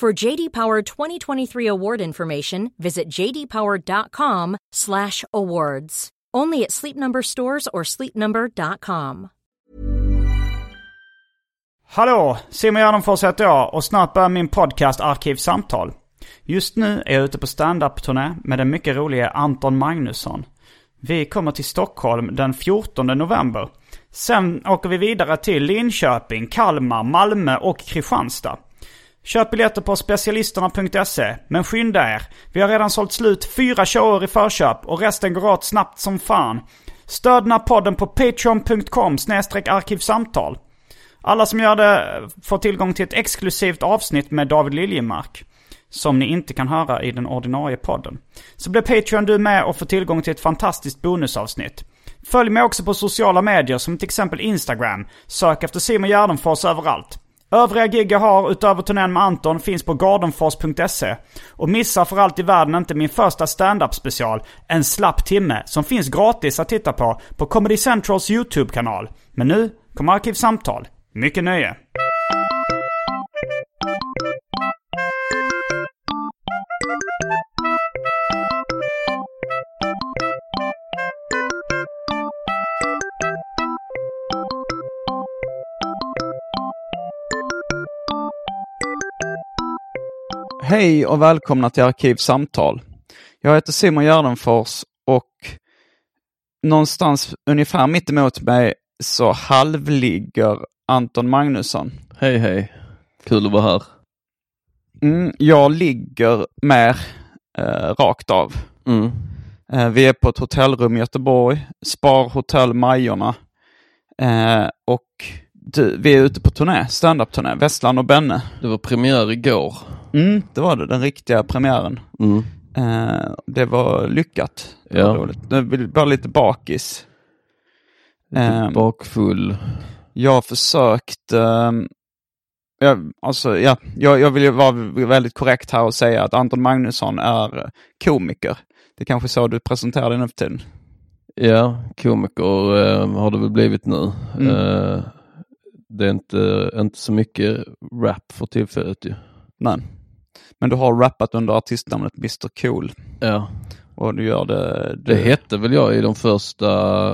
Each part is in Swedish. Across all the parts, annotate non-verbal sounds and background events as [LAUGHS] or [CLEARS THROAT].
For JD Power 2023 award information, visit jdpower.com/awards. Only at Sleep Number stores or sleepnumber.com. Hallå! Simon Gärdenfors heter jag och snart börjar min podcast Arkivsamtal. Just nu är jag ute på stand-up-turné med den mycket roliga Anton Magnusson. Vi kommer till Stockholm den 14 november. Sen åker vi vidare till Linköping, Kalmar, Malmö och Kristianstad. Köp biljetter på specialisterna.se, men skynda er. Vi har redan sålt slut fyra shower i förköp och resten går åt snabbt som fan. Stöd den här podden på patreon.com arkivsamtal. Alla som gör det får tillgång till ett exklusivt avsnitt med David Liljemark. Som ni inte kan höra i den ordinarie podden. Så blir Patreon du med och får tillgång till ett fantastiskt bonusavsnitt. Följ mig också på sociala medier som till exempel Instagram. Sök efter Simon Gärdenfors överallt. Övriga gig jag har utöver turnén med Anton finns på gardenfors.se. Och missa för allt i världen inte min första stand-up special, En slapp timme, som finns gratis att titta på på Comedy Centrals YouTube-kanal. Men nu kommer Arkivsamtal. Mycket nöje. Hej och välkomna till Arkivsamtal. Jag heter Simon Gärdenfors och någonstans ungefär mitt emot mig så halvligger Anton Magnusson. Hej hej, kul att vara här. Mm, jag ligger mer eh, rakt av. Mm. Eh, vi är på ett hotellrum i Göteborg, Spar Hotell Majorna. Eh, och du, vi är ute på turné, standup-turné, Vesslan och Benne. Det var premiär igår. Mm, det var det, den riktiga premiären. Mm. Eh, det var lyckat. Det var Ja. roligt. Jag bara lite bakis. Lite Ehm. bakfull. Jag har försökt, ehm, jag, alltså, ja, jag, jag vill ju vara väldigt korrekt här och säga att Anton Magnusson är eh, komiker. Det är kanske så du presenterar dig nu för tiden. Ja, komiker eh, har det väl blivit nu. Mm. Eh, det är inte, inte så mycket rap för tillfället ju. Nej. Men du har rappat under artistnamnet Mr Cool. Ja, Och du gör det... det Du, hette väl jag i de första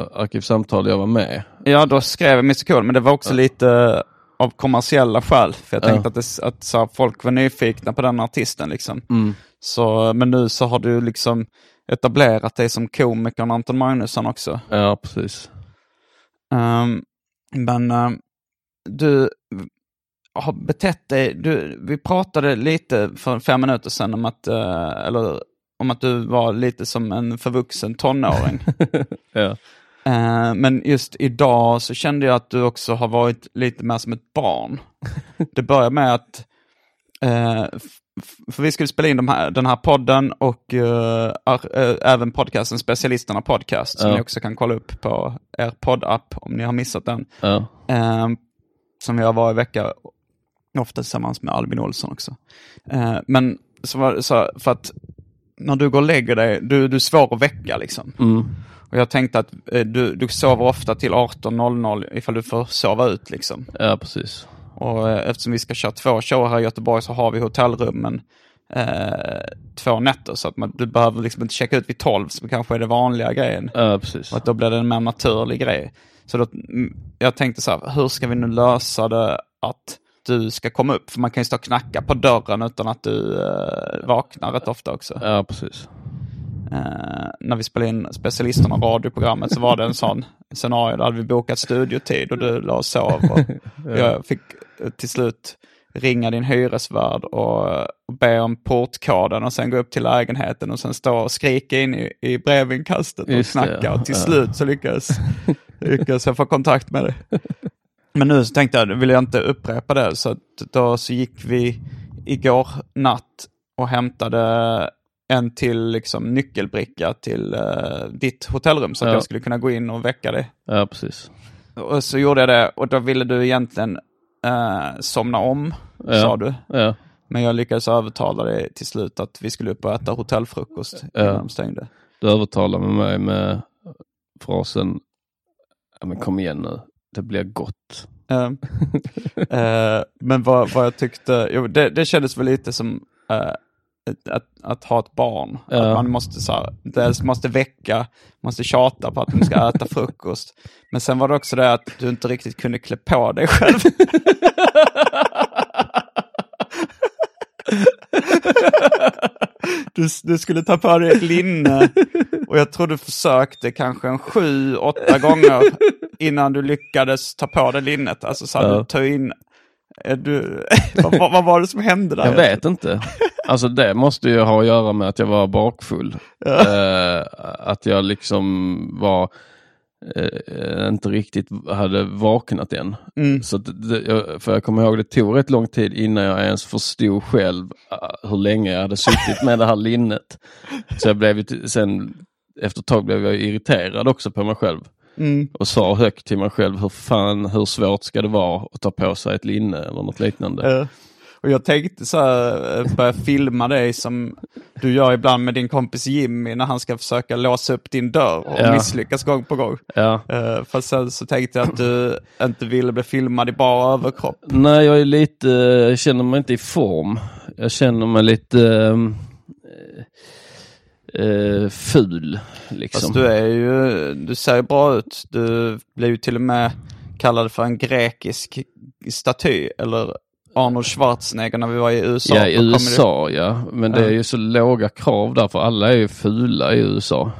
arkivsamtal jag var med. Ja, då skrev jag Mr Cool, men det var också Ja. lite av kommersiella skäl. För jag Ja. tänkte att, det, att så här, folk var nyfikna på den artisten liksom. Mm. Så, men nu så har du liksom etablerat dig som komikern Anton Magnusson också. Ja, precis. Ehm, men ehm, du har betett dig, du, vi pratade lite för fem minuter sedan om att, eh, eller, om att du var lite som en förvuxen tonåring. [LAUGHS] Ja. Eh, men just idag så kände jag att du också har varit lite mer som ett barn. Det börjar med att, eh, för vi skulle spela in de här, den här podden och även podcasten Specialisterna Podcast som Ja. ni också kan kolla upp på er poddapp om ni har missat den. Ja. Som jag varje vecka, ofta tillsammans med Albin Olsson också. Eh, men så var, så för att när du går och lägger dig, du, du är svår att väcka liksom. Mm. Och jag tänkte att eh, du, du sover ofta till 18.00 ifall du får sova ut liksom. ja, precis. Och eh, eftersom vi ska köra två shower här i Göteborg så har vi hotellrummen eh, två nätter. Så att man, du behöver liksom inte checka ut vid 12 som kanske är det vanliga grejen. Ja, precis. Och att då blir det en mer naturlig grej. Så då, mm, jag tänkte så här, hur ska vi nu lösa det att du ska komma upp. För man kan ju stå och knacka på dörren utan att du eh, vaknar rätt ofta också. Ja, precis. Eh, när vi spelade in specialisterna radioprogrammet så var det en sån [LAUGHS] scenario. Där vi bokat studiotid och du la och sov. Och [LAUGHS] Jag fick eh, till slut ringa din hyresvärd och, be om portkoden och sen gå upp till lägenheten och sen stå och skrika in i, i brevinkastet och Just det, knacka. ja. Och till Ja. slut så lyckades, [LAUGHS] lyckades jag få kontakt med dig. Men nu så tänkte jag, vill jag inte upprepa det. Så då så gick vi igår natt och hämtade en till liksom, nyckelbricka till eh, ditt hotellrum så att Ja. jag skulle kunna gå in och väcka dig. Ja, precis. Och så gjorde jag det och då ville du egentligen eh, somna om, Ja. sa du. Ja, Men jag lyckades övertala dig till slut att vi skulle upp och äta hotellfrukost Ja. innan de stängde. du övertalar med mig med frasen, ja men kom igen nu, det blir gott. Eh, [LAUGHS] eh, men vad, vad jag tyckte, jo, det, det kändes väl lite som ett- att, att ha ett barn. Ja. Att man måste, så här, dels måste väcka, måste tjata på att de ska äta frukost. Men sen var det också det att du inte riktigt kunde klä på dig själv. [LAUGHS] Du, du skulle ta på dig ett linne och jag tror du försökte kanske en sju, åtta gånger innan du lyckades ta på dig linnet. Alltså så här, Ja. du tog in... Du, [LAUGHS] vad, vad, var det som hände där? Jag vet inte. Alltså det måste ju ha att göra med att jag var bakfull. Eh, att jag liksom var, eh, inte riktigt hade vaknat än. Mm. Så det, för jag kommer ihåg det tog rätt lång tid innan jag ens förstod själv eh, hur länge jag hade suttit med det här linnet. Så jag blev sen, efter ett tag blev jag irriterad också på mig själv. Mm. Och sa högt till mig själv, hur fan, hur svårt ska det vara att ta på sig ett linne eller något liknande. Eh, Och jag tänkte så här, eh, börja filma dig som du gör ibland med din kompis Jimmy när han ska försöka låsa upp din dörr och Ja. misslyckas gång på gång. Ja. Uh, fast sen så tänkte jag att du inte ville bli filmad i bara överkropp. Nej, jag är lite, jag känner mig inte i form. Jag känner mig lite eh, eh, ful. Liksom. Fast du är ju, du ser bra ut. Du blev ju till och med kallad för en grekisk staty, eller Arnold Schwarzenegger när vi var i USA. ja, i Comedy- USA ja. Men det är ju så låga krav där för alla är ju fula i USA.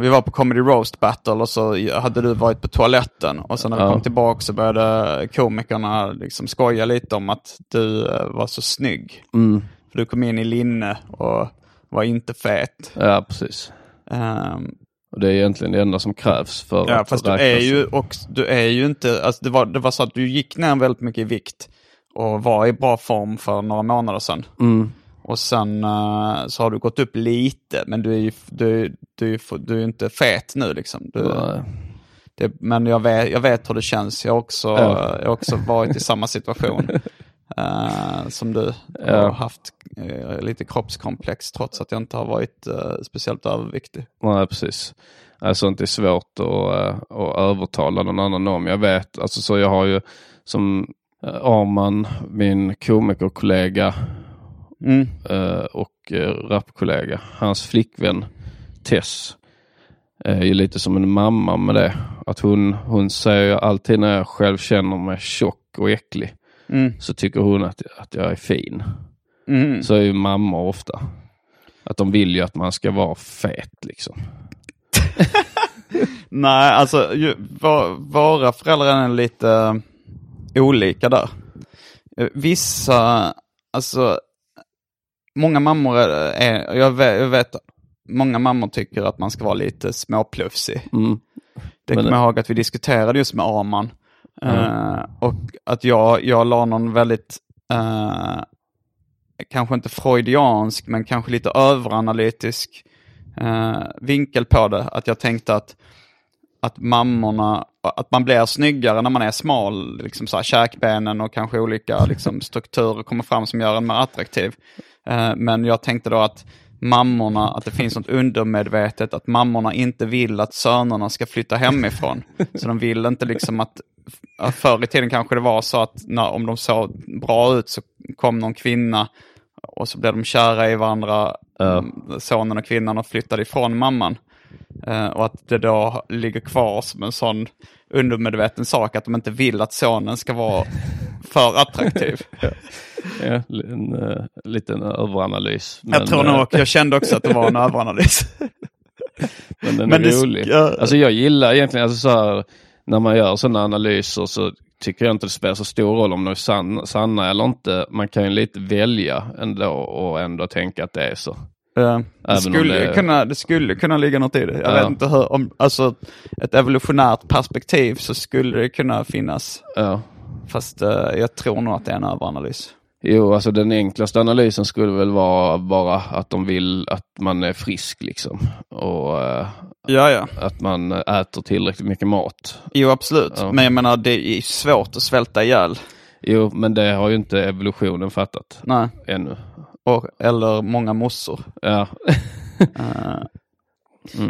Vi var på Comedy Roast Battle och så hade du varit på toaletten och sen när vi Ja. kom tillbaka så började komikerna liksom skoja lite om att du eh, var så snygg. Mm. För du kom in i linne och var inte fet. Ja, precis. Ehm, Och det är egentligen det enda som krävs för Ja, att fast du är ju och du är ju inte, alltså det var, det var så att du gick ner väldigt mycket i vikt och var i bra form för några månader sedan. Mm. Och sen eh, så har du gått upp lite, men du är ju du, du, du är inte fet nu liksom. Du, det, men jag vet, jag vet hur det känns. Jag har också, Ja. jag har också varit i samma situation [LAUGHS] eh, som du. Ja. Och haft eh, lite kroppskomplex trots att jag inte har varit speciellt överviktig. Nej, precis. Nej, Sånt är svårt att, att övertala någon annan om. Jag vet, alltså så jag har ju som Arman, min komikerkollega Mm. eh, och eh, rapkollega, hans flickvän Tess är ju lite som en mamma med det. Att hon, hon säger alltid när jag själv känner mig tjock och äcklig Mm. så tycker hon att, att jag är fin. Mm. Så är ju mammor ofta. Att de vill ju att man ska vara fet liksom. [LAUGHS] Nej, alltså ju, vå- våra föräldrar är lite eh, olika där. Eh, Vissa, alltså många mammor är, jag, vet, jag vet, många mammor tycker att man ska vara lite småplufsig. Mm. Det kommer jag ihåg att vi diskuterade just med Arman. Eh, och att jag, jag la någon väldigt, eh, kanske inte freudiansk, men kanske lite överanalytisk eh, vinkel på det. Att jag tänkte att, att mammorna, att man blir snyggare när man är smal, liksom så här, käkbenen och kanske olika liksom, [LAUGHS] strukturer kommer fram som gör en mer attraktiv. Eh, men jag tänkte då att mammorna, att det finns något undermedvetet, att mammorna inte vill att sönerna ska flytta hemifrån. [LAUGHS] Så de vill inte liksom att, att förr i tiden kanske det var så att när, om de såg bra ut så kom någon kvinna och så blev de kära i varandra, mm, sonen och kvinnan, och flyttade ifrån mamman. Eh, och att det då ligger kvar som en sån undermedveten sak att de inte vill att sonen ska vara för attraktiv. [LAUGHS] Ja, en uh, liten överanalys. jag tror nog, jag kände också att det var en överanalys. [LAUGHS] men den men är sk- rolig. ja. Alltså jag gillar egentligen, alltså så här, när man gör sådana analyser så tycker jag inte det spelar så stor roll om de är sanna, sanna eller inte. Man kan ju lite välja ändå och ändå tänka att det är så. Ja, det, om skulle det- kunna, det skulle kunna ligga något i det. Jag Ja. vet inte hur, om, alltså ett evolutionärt perspektiv så skulle det kunna finnas. Ja. Fast eh, jag tror nog att det är en överanalys. Jo, alltså den enklaste analysen skulle väl vara bara att de vill att man är frisk liksom. Och eh, Ja, ja. att man äter tillräckligt mycket mat. Jo, absolut. Men jag menar, det är svårt att svälta ihjäl. Jo, men det har ju inte evolutionen fattat Nej. ännu. Och, eller många mossor. Ja, [LAUGHS]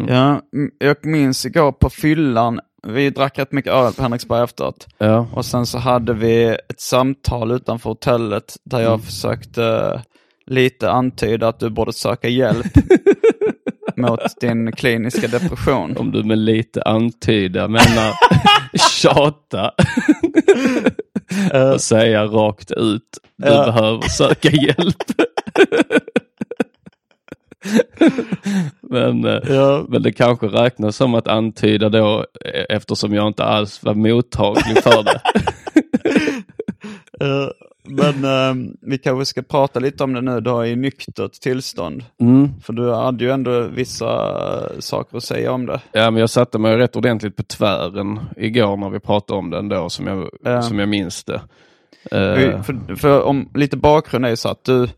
Ja, mm, jag minns igår på fyllan, vi drack rätt mycket öl på Henriksberg efteråt. ja, Och sen så hade vi ett samtal utanför hotellet där jag försökte lite antyda att du borde söka hjälp [LAUGHS] mot din kliniska depression. om du med lite antyda menar [LAUGHS] tjata och säga rakt ut, du Ja. behöver söka [LAUGHS] hjälp. men, eh, Ja. men det kanske räknas som att antyda då eh, eftersom jag inte alls var mottaglig för det. [LAUGHS] Eh, men eh, vi kanske ska prata lite om det nu då i nyktert tillstånd. Mm. För du hade ju ändå vissa saker att säga om det. Ja, men jag satte mig rätt ordentligt på tvären igår när vi pratade om den då, som jag, Ja. som jag minns det. Eh, För, för om lite bakgrund är ju så att du,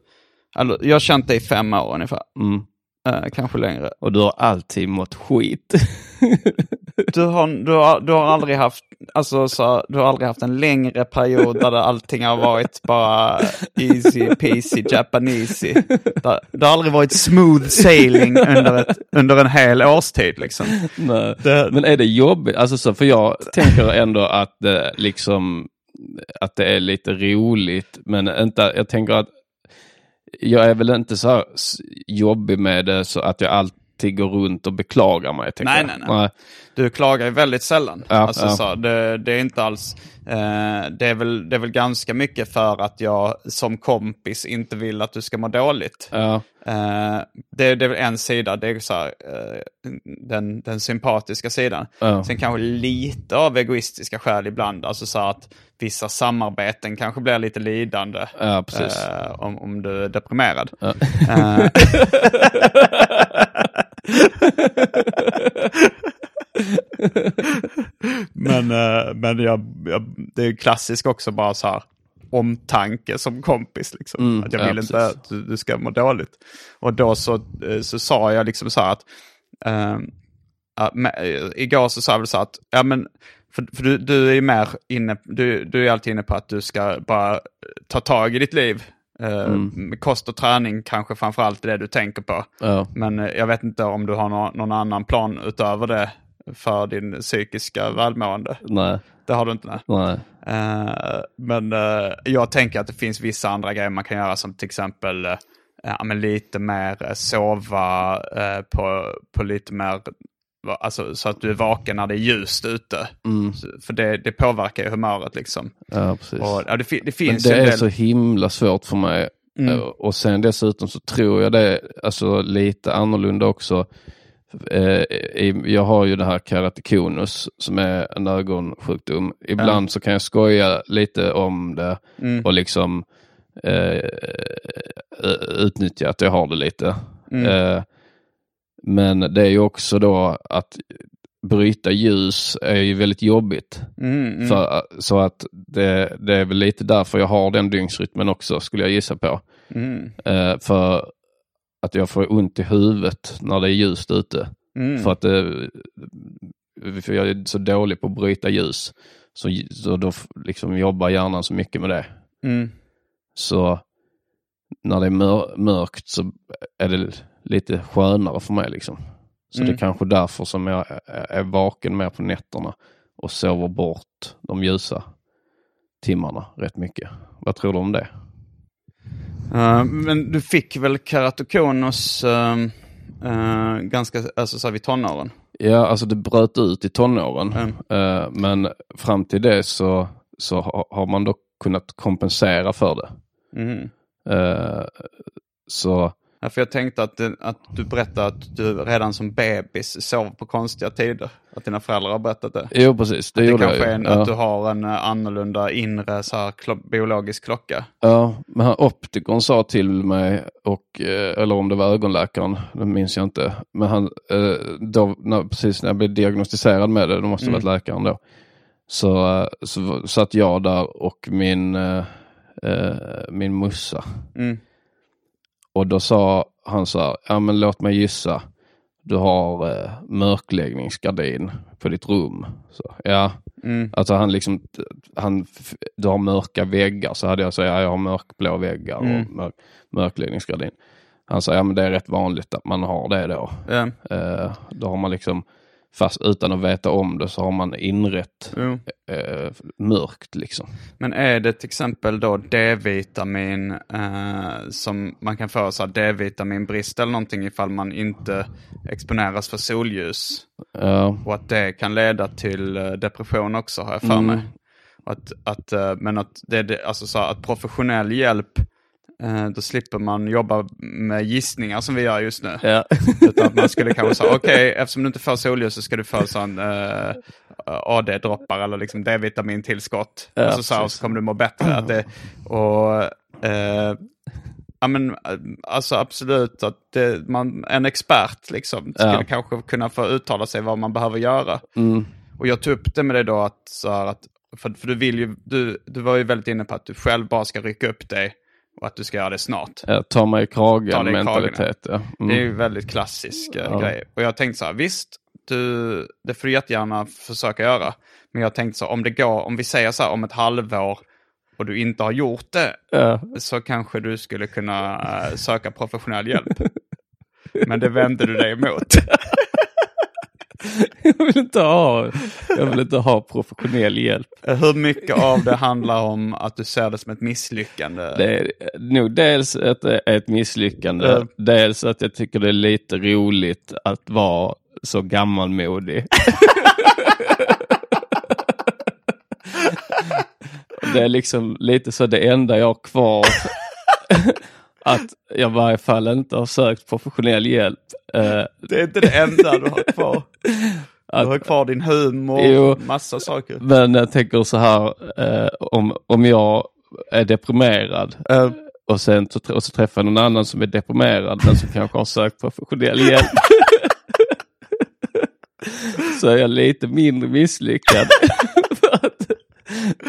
alltså, jag har känt dig i fem år ungefär, mm. Eh, kanske längre. Och du har alltid mått skit. [LAUGHS] Du har, du, har, du har aldrig haft, alltså så, du har aldrig haft en längre period där allting har varit bara easy peasy japanesey. Det, det har aldrig varit smooth sailing under, ett, under en hel årstid liksom. Nej. Det- Men är det jobbigt? Alltså så, för jag tänker ändå att det liksom att det är lite roligt, men inte, jag tänker att jag är väl inte så jobbig med det så att jag alltid går runt och beklagar mig. Nej, jag. nej, nej. Du klagar ju väldigt sällan. Ja, alltså, ja. Så, det, det är inte alls, eh, det, är väl, det är väl ganska mycket för att jag som kompis inte vill att du ska må dåligt. Ja, Eh, det, det är väl en sida, det är så här, eh, den, den sympatiska sidan. Ja. Sen kanske lite av egoistiska skäl ibland, alltså så att vissa samarbeten kanske blir lite lidande. ja eh, om, om du är deprimerad. [LAUGHS] [LAUGHS] Ja. Men eh, men jag, jag, det är klassiskt också bara så här omtanke som kompis. Liksom. Mm, att jag ja, vill inte precis. att du, du ska må dåligt. Och då så, eh, så sa jag liksom så här att ehm, ja, men, eh, igår så sa jag väl så här att ja, men, för, för du, du är ju mer inne, du, du är alltid inne på att du ska bara ta tag i ditt liv. Eh, med Kost och träning kanske framförallt är det du tänker på. Ja. Men eh, jag vet inte om du har nå- någon annan plan utöver det för din psykiska välmående. Nej, Det har du inte? Nej. nej. Eh, men eh, jag tänker att det finns vissa andra grejer man kan göra som till exempel men lite mer sova på, på lite mer, alltså, så att du är vaken när det är ljust ute. Så- För det, det påverkar ju humöret liksom. Ja, precis. Och, ja, det, det Men finns det ju en är del... så himla svårt för mig. Mm. Och sen dessutom så tror jag det alltså, lite annorlunda också. Eh, Jag har ju det här keratokonus som är en ögonsjukdom. Ibland så kan jag skoja lite om det Mm. och liksom eh, utnyttja att jag har det lite. Mm. Eh, men det är ju också då att bryta ljus är ju väldigt jobbigt. Mm, mm. För, så att det, det är väl lite därför jag har den dygnsrytmen också, skulle jag gissa på. Mm. Eh, för att jag får ont i huvudet när det är ljust ute. Mm. För att det, för jag är så dålig på att bryta ljus. Så, så då liksom jobbar hjärnan så mycket med det. Mm. Så när det är mör, mörkt så är det lite skönare för mig. Liksom. Så det är Mm. kanske därför som jag är- är vaken mer på nätterna och sover bort de ljusa timmarna rätt mycket. Vad tror du om det? Eh, men du fick väl keratokonus uh, uh, ganska, alltså så här vid tonåren? Ja, alltså det bröt ut i tonåren. Mm. Eh, men fram till det så, så ha- har man dock kunnat kompensera för det. Eh, så Ja, för jag tänkte att, det- att du berättade att du redan som bebis sov på konstiga tider. Att dina föräldrar har berättat det. jo precis, det, Det gjorde jag kanske ju. är en, ja. att du har en eh, annorlunda inre så här, klo- biologisk klocka. Ja, men han optikern sa till mig, och, eh, eller om det var ögonläkaren, det minns jag inte. Men han, eh, då, när, precis när jag blev diagnostiserad med det, det måste ha varit läkaren då. Så, eh, så satt jag där och min, eh, eh, min mussa. Mm. Och då sa han så här, ja men låt mig gissa. Du har eh, mörkläggningsgardin på ditt rum. Så, ja, Mm. alltså han liksom, han, du har mörka väggar. Så hade jag sagt, ja jag har mörkblå väggar och Mm. mörk, mörkläggningsgardin. Han sa, ja men det är rätt vanligt att man har det då. Ja. Eh, då har man liksom, fast utan att veta om det så har man inrett Jo. eh, mörkt liksom. Men är det till exempel då D-vitamin eh, som man kan få så D-vitaminbrist eller någonting ifall man inte exponeras för solljus? Ja, Och att det kan leda till eh, depression också har jag för Mm. mig. Att, att, eh, men att, det, alltså så att professionell hjälp, då slipper man jobba med gissningar som vi gör just nu. ja. [LAUGHS] Utan man skulle kanske säga, okej, eftersom du inte får solljus så ska du få sån eh, AD-droppar eller liksom D-vitamintillskott. Ja, och så, så, här, så kommer du må bättre. Att det, och, eh, ja, men, eh, alltså absolut, att det, man, en expert liksom, skulle Ja. kanske kunna få uttala sig vad man behöver göra. Mm. Och jag tog upp det med dig då att, så här, att för, för du vill ju, du, du var ju väldigt inne på att du själv bara ska rycka upp dig och att du ska göra det snart. Ja, ta mig i kragen mentalitet. Ja. Mm. Det är ju väldigt klassisk eh, Ja. grej. Och jag tänkte så här, visst, du, det får du jättegärna försöka göra. Men jag tänkte så här, om det går, om vi säger så här om ett halvår och du inte har gjort det, Ja. så kanske du skulle kunna eh, söka professionell hjälp. Men det vände du dig emot. Jag vill inte ha, jag vill inte ha professionell hjälp. Hur mycket av det handlar om att du ser det som ett misslyckande? Det är nog dels att det är ett misslyckande, Ja. dels att jag tycker det är lite roligt att vara så gammalmodig. [LAUGHS] det är liksom lite så det enda jag har kvar. [LAUGHS] att jag i varje fall inte har sökt professionell hjälp. Eh, Det är inte det enda du har kvar. Du att, har kvar din humor, Jo. massa saker. men jag tänker så här, eh, om, om jag är deprimerad Eh, och sen och så träffar jag någon annan som är deprimerad men som kanske har sökt professionell hjälp. [LAUGHS] så är jag lite mindre misslyckad.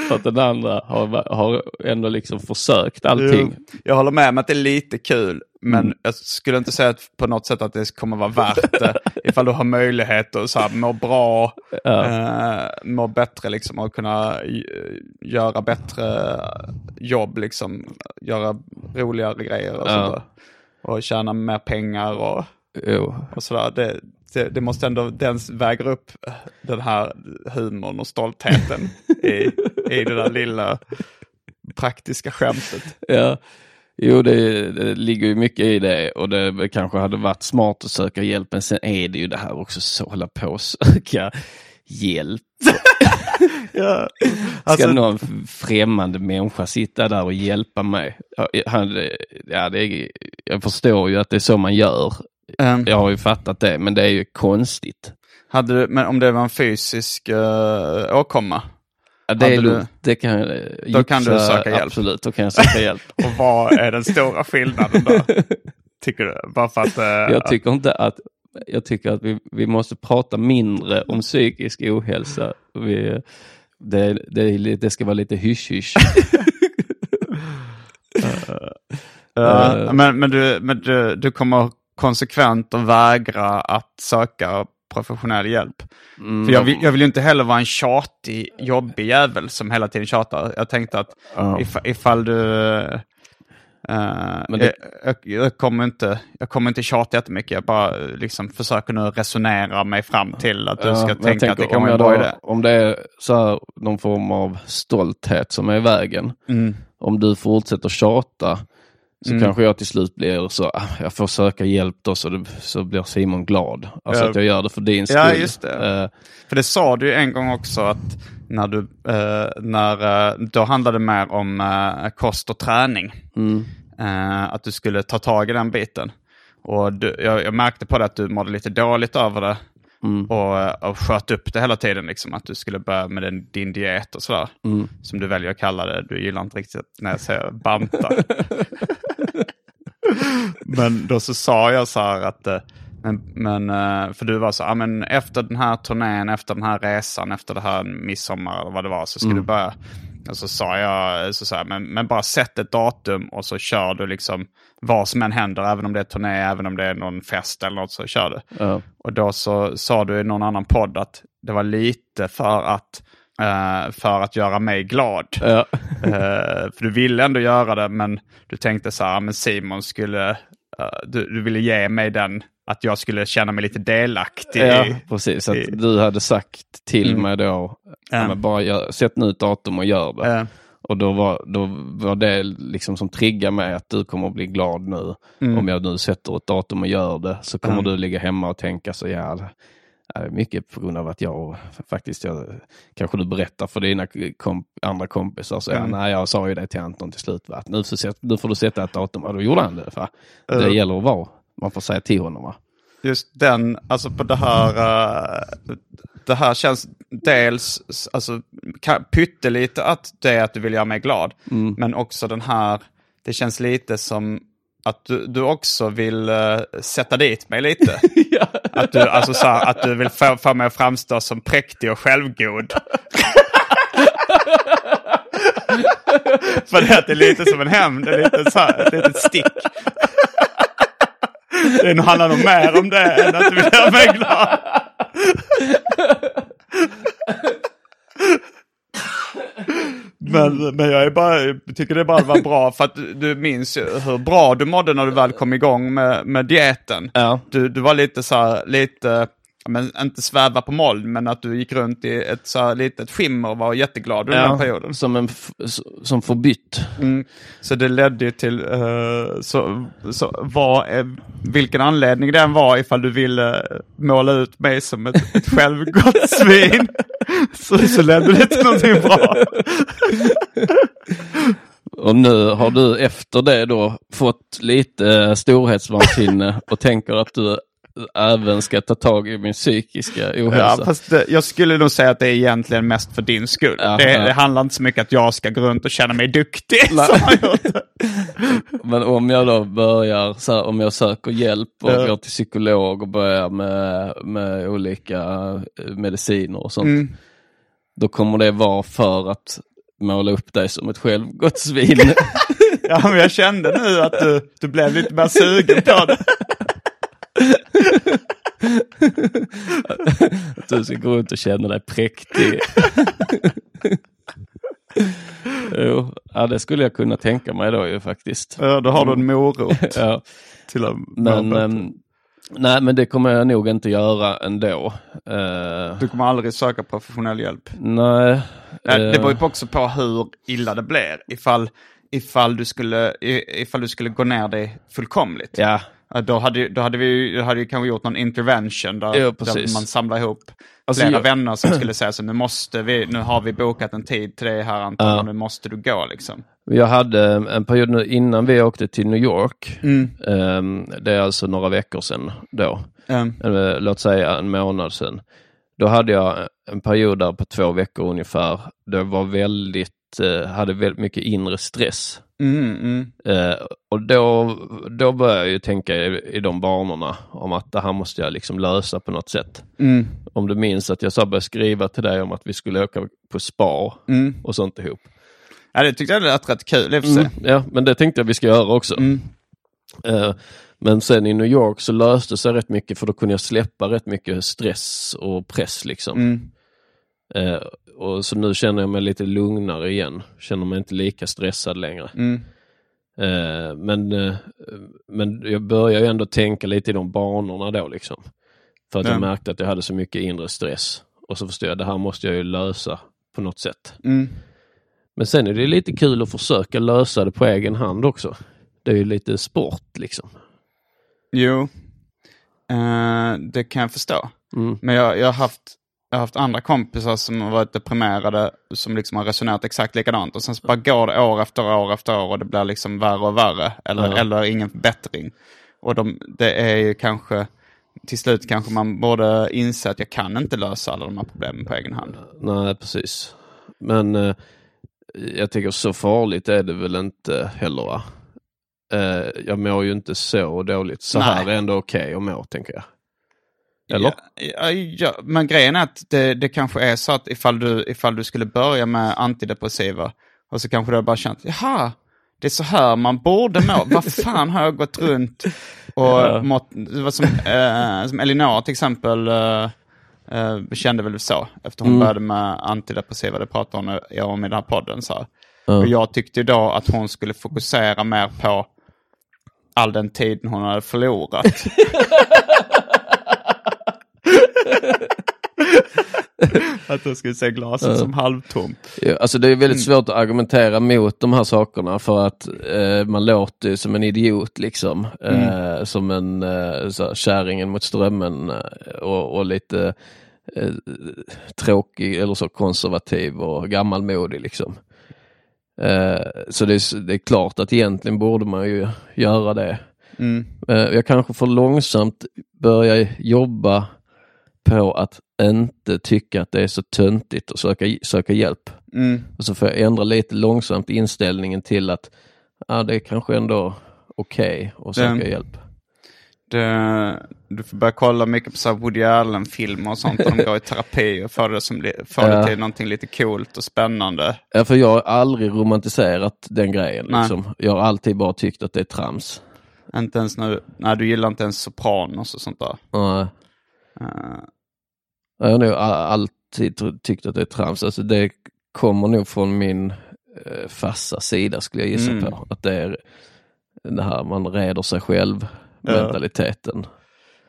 För, att, den andra har, har ändå liksom försökt allting. Jo, Jag håller med om att det är lite kul, men Mm. jag skulle inte säga att på något sätt att det kommer vara värt det. [LAUGHS] ifall du har möjlighet att så här, må bra, eh, må bättre liksom, och kunna göra bättre jobb, liksom, göra roligare grejer och Ja. sådär. Och tjäna mer pengar och, Jo. och sådär. Det, det, det måste ändå, den väger upp den här humorn och stoltheten i, i det där lilla praktiska skämtet. Ja. Jo, det, det ligger ju mycket i det och det kanske hade varit smart att söka hjälp. Men sen är det ju det här också så hålla på och söka hjälp. [LAUGHS] Ja. Ska Alltså, någon främmande människa sitta där och hjälpa mig? Ja, Han, ja, det jag förstår ju att det är så man gör. Ehm, Jag har ju fattat det, men det är ju konstigt. hade du, men om det var en fysisk uh, åkomma, Ja, det, är, du- det kan jag Då kan du söka hjälp. Absolut, då kan jag söka hjälp. [LAUGHS] och vad är den stora skillnaden då? [LAUGHS] Tycker du? Bara för att... eh, Jag tycker inte att jag tycker att vi, vi måste prata mindre om psykisk ohälsa. Vi, det, det, det ska vara lite hysch-hysch. [LAUGHS] ja, eh, men men, du, men du, du kommer konsekvent att vägra att söka professionell hjälp. Mm. För jag vill, jag vill ju inte heller vara en tjatig, jobbig jävel som hela tiden tjatar. Jag tänkte att Ja. if, ifall du... Men det- jag, jag, kommer inte, jag kommer inte tjata jättemycket. Jag bara liksom försöker nu resonera mig fram till att du Ja, ska jag tänka att det kan vara en bra idé. Om det är så här, någon form av stolthet som är i vägen. Mm. Om du fortsätter tjata Så Mm. kanske jag till slut blir så, ah, jag får söka hjälp då så, det, så blir Simon glad. Alltså Ja. att jag gör det för din skull. Ja, just det. Eh, För det sa du ju en gång också att när du, eh, när, eh, då handlade det mer om eh, kost och träning. mm, att du skulle ta tag i den biten. Och du, jag, jag märkte på det att du mådde lite dåligt över det. mm, Och, och sköt upp det hela tiden. Liksom, att du skulle börja med din, din diet och sådär. mm. Som du väljer att kalla det. Du gillar inte riktigt när jag säger banta. [LAUGHS] men då så sa jag så här att eh, men, men, eh, för du var så, ja men efter den här turnén, efter den här resan, efter det här midsommar eller vad det var så ska du börja. Och så sa jag, så jag men, men bara sätt ett datum och så kör du liksom vad som än händer, även om det är turné, även om det är någon fest eller något så kör du. Ja. Och då så sa du i någon annan podd att det var lite för att, eh, för att göra mig glad. Ja. Eh, för du ville ändå göra det, men du tänkte så här, men Simon skulle, eh, du, du ville ge mig den, att jag skulle känna mig lite delaktig. Ja, i- precis. Att i- du hade sagt till Mm. mig då, ja. Ja. bara gör, sätt nu ett datum och gör det. Och då var, då var det liksom som triggar mig att du kommer att bli glad nu. Mm. Om jag nu sätter ett datum och gör det så kommer Mm. du ligga hemma och tänka så ja, är mycket på grund av att jag faktiskt, jag, kanske du berättar för dina komp, andra kompisar, så ja, Mm. nej jag sa ju det till Anton till slut, va? nu, får, nu får du sätta ett datum, och då gjorde han det. Va? Det Mm. gäller att vara, man får säga till honom. Va? just den, alltså på det här, eh, det här känns dels alltså, pyttelite att det är att du vill göra mig glad. Mm. Men också den här, det känns lite som att du, du också vill eh, sätta dit mig lite. [LAUGHS] Att du, alltså, så här, att du vill få, få mig att framstå som präktig och självgod. För det, är lite som en hämnd, det är lite så här, ett litet stick. Det handlar nog mer om det än att du vill göra mig glad. Men, men jag bara, jag tycker det bara var bra för att du, du minns ju hur bra du mådde när du väl kom igång med, med dieten. Ja. Du, du var lite så här, lite, ja, men inte sväva på moln, men att du gick runt i ett så här litet skimmer och var jätteglad under den perioden. som, en som förbytt. Mm. Så det ledde ju till, eh, så, så vad, är- vilken anledning den var ifall du ville måla ut mig som ett, ett självgott svin. [LAUGHS] [LAUGHS] så, så ledde det till någonting bra. Och nu har du efter det då fått lite storhetsvansinne och tänker att du även ska ta tag i min psykiska Ja, ohälsa. fast det, jag skulle nog säga att det är egentligen mest för din skull. Ja, det, ja. det handlar inte så mycket att jag ska gå runt och känna mig duktig. [LAUGHS] [LAUGHS] Men om jag då börjar, så här, om jag söker hjälp och Ja. går till psykolog och börjar med, med olika eh, mediciner och sånt. Mm. Då kommer det vara för att måla upp dig som ett självgott svin. [LAUGHS] Ja, men jag kände nu att du, du blev lite mer sugen på det. Att du ska gå runt och känna dig präktig. jo, ja, det skulle jag kunna tänka mig då ju faktiskt. Ja, då har du en morot [LAUGHS] Ja. till att Men, bättre. ehm, nej, men det kommer jag nog inte göra ändå. Eh, Du kommer aldrig söka professionell hjälp. nej. Nej, Det eh, beror ju också på hur illa det blir. Ifall, ifall, du, skulle, ifall du skulle gå ner dig fullkomligt. Ja, Då hade, då hade vi då hade vi kanske gjort någon intervention där, Ja, där man samlar ihop Alltså, flera jag- vänner som skulle [CLEARS THROAT] säga så nu måste vi, nu har vi bokat en tid till dig här Anton Ja. nu måste du gå liksom. jag hade en period nu innan vi åkte till New York. Mm. Ehm, det är alltså några veckor sedan då. Eller, låt säga en månad sedan. Då hade jag en period där på två veckor ungefär. Det var väldigt, eh, hade väldigt mycket inre stress. Mm, mm, Eh, och då, då började jag ju tänka i, i de banorna om att det här måste jag liksom lösa på något sätt. mm, Om du minns att jag sa började skriva till dig om att vi skulle åka på spa mm. och sånt ihop. Ja, det tyckte jag lät rätt kul i. Mm, ja, men det tänkte jag vi ska göra också. Mm. Eh, men sen i New York så löste sig rätt mycket för då kunde jag släppa rätt mycket stress och press liksom. Mm. Eh, och så nu känner jag mig lite lugnare igen. Känner mig inte lika stressad längre. Mm. Eh, men, eh, men jag börjar ju ändå tänka lite i de banorna då liksom. För att Ja. jag märkte att jag hade så mycket inre stress. Och så förstår jag, det här måste jag ju lösa på något sätt. Mm. Men sen är det lite kul att försöka lösa det på egen hand också. Det är ju lite sport liksom. Jo, eh, det kan jag förstå. Mm. Men jag, jag, har haft, jag har haft andra kompisar som har varit deprimerade, som liksom har resonerat exakt likadant. Och sen så bara går det år efter år efter år och det blir liksom värre och värre. Eller, Ja. eller ingen förbättring. Och de, det är ju kanske, till slut kanske man borde inse att jag kan inte lösa alla de här problemen på egen hand. Nej, precis. Men eh, jag tycker så farligt är det väl inte heller va? Eh, jag mår ju inte så dåligt. Så Nej. här är ändå okej att må, tänker jag. Eller? Ja, ja, men grejen är att det, det kanske är så att ifall du, ifall du skulle börja med antidepressiva och så kanske du bara känt, jaha, det är så här man borde må. Vad [LAUGHS] fan har jag gått runt och Ja. mått, det var som, eh, som Elinor till exempel eh, eh, kände väl så efter hon Mm. började med antidepressiva, det pratade hon om i den här podden. Så. Ja. Och jag tyckte då att hon skulle fokusera mer på all den tiden hon hade förlorat. [LAUGHS] [LAUGHS] att hon skulle se glaset som halvtomt. Ja, alltså det är Mm. väldigt svårt att argumentera mot de här sakerna för att eh, man låter ju som en idiot liksom. Eh, Mm. som en eh, så här, kärringen mot strömmen eh, och, och lite eh, tråkig eller så konservativ och gammalmodig liksom. Eh, så det är, det är klart att egentligen borde man ju göra det. Mm. Eh, jag kanske får långsamt börja jobba på att inte tycka att det är så töntigt att söka, söka hjälp. Mm. Och så får jag ändra lite långsamt inställningen till att ja, det är kanske ändå okej att söka Den- hjälp. Det, du får börja kolla mycket på så Woody Allen-filmer och sånt. De går i terapi och får det, som, får det till någonting lite coolt och spännande. Ja, för jag har aldrig romantiserat den grejen. Liksom. Jag har alltid bara tyckt att det är trams. Inte ens när, nej, du gillar inte ens Sopranos och sånt där. Eh, Jag har nog alltid tyckt att det är trams. Alltså det kommer nog från min eh, farsa sida skulle jag gissa Mm. på. Att det är det här man reder sig själv Ja. mentaliteten.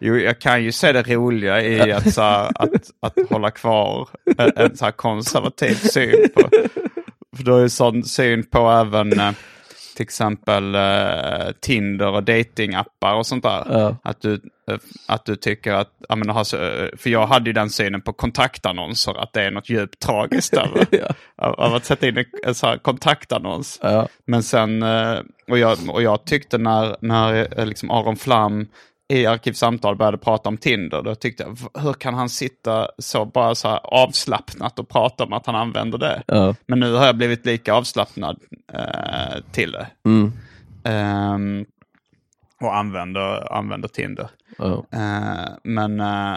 Jo, jag kan ju se det roliga i att, så här, att, [LAUGHS] att hålla kvar en, en så här konservativ syn på. För du har ju sån syn på även eh, till exempel eh, Tinder och datingappar och sånt där. Ja. Att, du, eh, att du tycker att, ja, men, ha så, eh, för jag hade ju den synen på kontaktannonser, att det är något djupt tragiskt över, [LAUGHS] Ja. av, av att sätta in en, en så här kontaktannons. Men sen, eh, och jag, och jag tyckte när, när liksom Aron Flam i Arkivsamtal började prata om Tinder, då tyckte jag, "V- hur kan han sitta så bara så avslappnat och prata om att han använder det? Ja. Men nu har jag blivit lika avslappnad eh, till det. Mm. Ehm, och använder, använder Tinder. Ja. Eh, men, eh,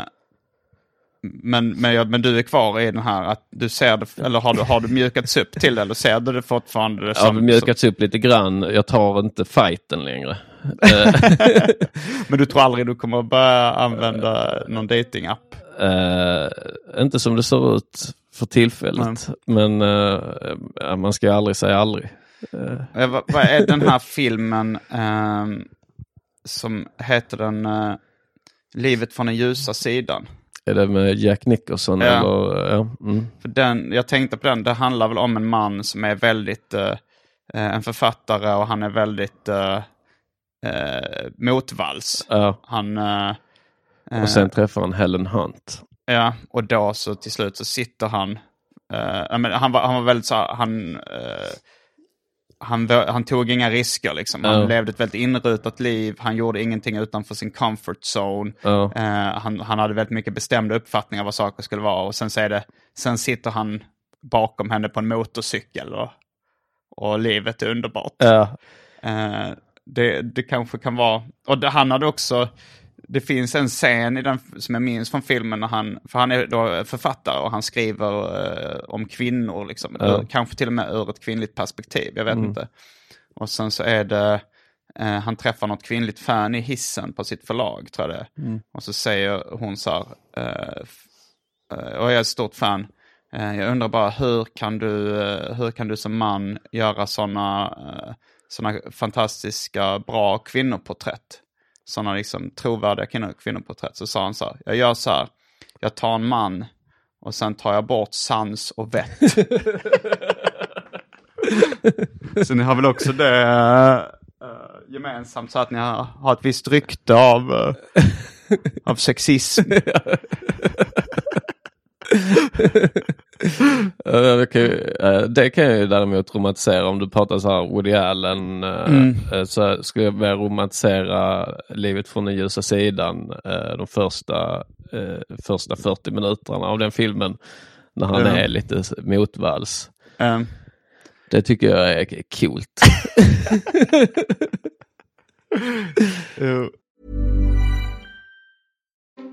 men, men, jag, men du är kvar i den här att du ser det, eller har du, har du mjukats upp till det eller ser du det fortfarande Jag som... har mjukats upp lite grann. Jag tar inte fighten längre. Eh, [LAUGHS] Men du tror aldrig du kommer börja använda någon datingapp? Eh, inte som det ser ut för tillfället. Men eh, ja, man ska ju aldrig säga aldrig. Eh, vad, är den här filmen ehm, som heter den Livet från den ljusa sidan? Är det med Jack Nicholson Ja. eller? Ja. Mm. För den, jag tänkte på den, det handlar väl om en man som är väldigt, en författare och han är väldigt eh, eh, motvalls. Ja. Han, eh, eh, Och sen träffar han Helen Hunt. ja, och då så till slut så sitter han, eh, men han, var, han var väldigt så här, han, eh, han, han tog inga risker liksom. Han Ja. levde ett väldigt inrutat liv, han gjorde ingenting utanför sin comfort zone. Ja. Eh, han, han hade väldigt mycket bestämda uppfattningar vad saker skulle vara. Och sen, så det, sen sitter han bakom henne på en motorcykel och, och livet är underbart. Ja. Det, det kanske kan vara... Och det, han hade också... Det finns en scen i den som jag minns från filmen när han... För han är då författare och han skriver eh, om kvinnor. Liksom, ur, kanske till och med ur ett kvinnligt perspektiv. Jag vet inte. Och sen så är det... Eh, han träffar något kvinnligt fan i hissen på sitt förlag, tror jag det är. Och så säger hon så här... Eh, eh, och jag är ett stort fan. Eh, jag undrar bara hur kan du, eh, hur kan du som man göra sådana såna fantastiska bra kvinnoporträtt? Sådana liksom trovärdiga kvinno, kvinnoporträtt. Så sa han så här, jag gör så här, jag tar en man och sen tar jag bort sans och vett. [LAUGHS] så ni har väl också det, uh, gemensamt så att ni har, har ett visst rykte av, eh, av sexism. [LAUGHS] Eh, det, kan jag ju däremot romantisera om du pratar så här Woody Allen. eh, eh, Så skulle jag vilja romantisera livet från den ljusa sidan. De första, första 40 minuterna av den filmen. När han Ja. är lite motvalls. Eh, Det tycker jag är coolt. [LAUGHS]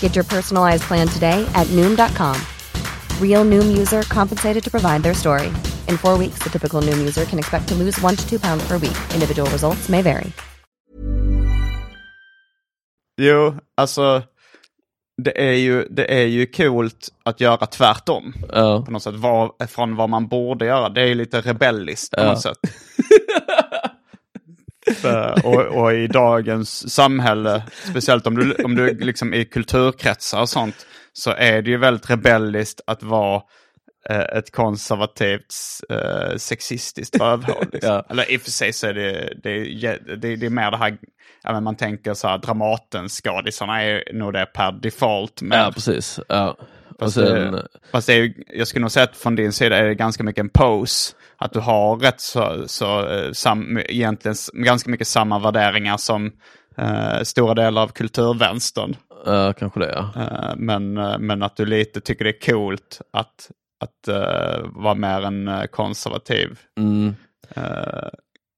Get your personalized plan today at Noom.com. Real Noom user compensated to provide their story. In four weeks, the typical Noom user can expect to lose one to two pounds per week. Individual results may vary. Jo, alltså det är, ju, det är ju coolt att göra tvärtom. Ja. På något sätt, var, från vad man borde göra. Det är ju lite rebelliskt på Ja. något sätt. [LAUGHS] För, och, och i dagens samhälle, speciellt om du, om du liksom i kulturkretsar och sånt, så är det ju väldigt rebelliskt att vara eh, ett konservativt eh, sexistiskt rövhål. [LAUGHS] Liksom. Ja. Eller i och för sig så är det, det, det, det är mer det här, ja, man tänker så här, Dramaten-skådisarna är nog det per default. Men, Ja, precis. Ja. Fast, sen, fast det är jag skulle nog säga att från din sida är det ganska mycket en pose. Att du har rätt så, så eh, sam, egentligen ganska mycket samma värderingar som eh, stora delar av kulturvänstern. ja, kanske det ja. Eh, men, eh, men att du lite tycker det är coolt att, att eh, vara mer en konservativ, Mm, uh,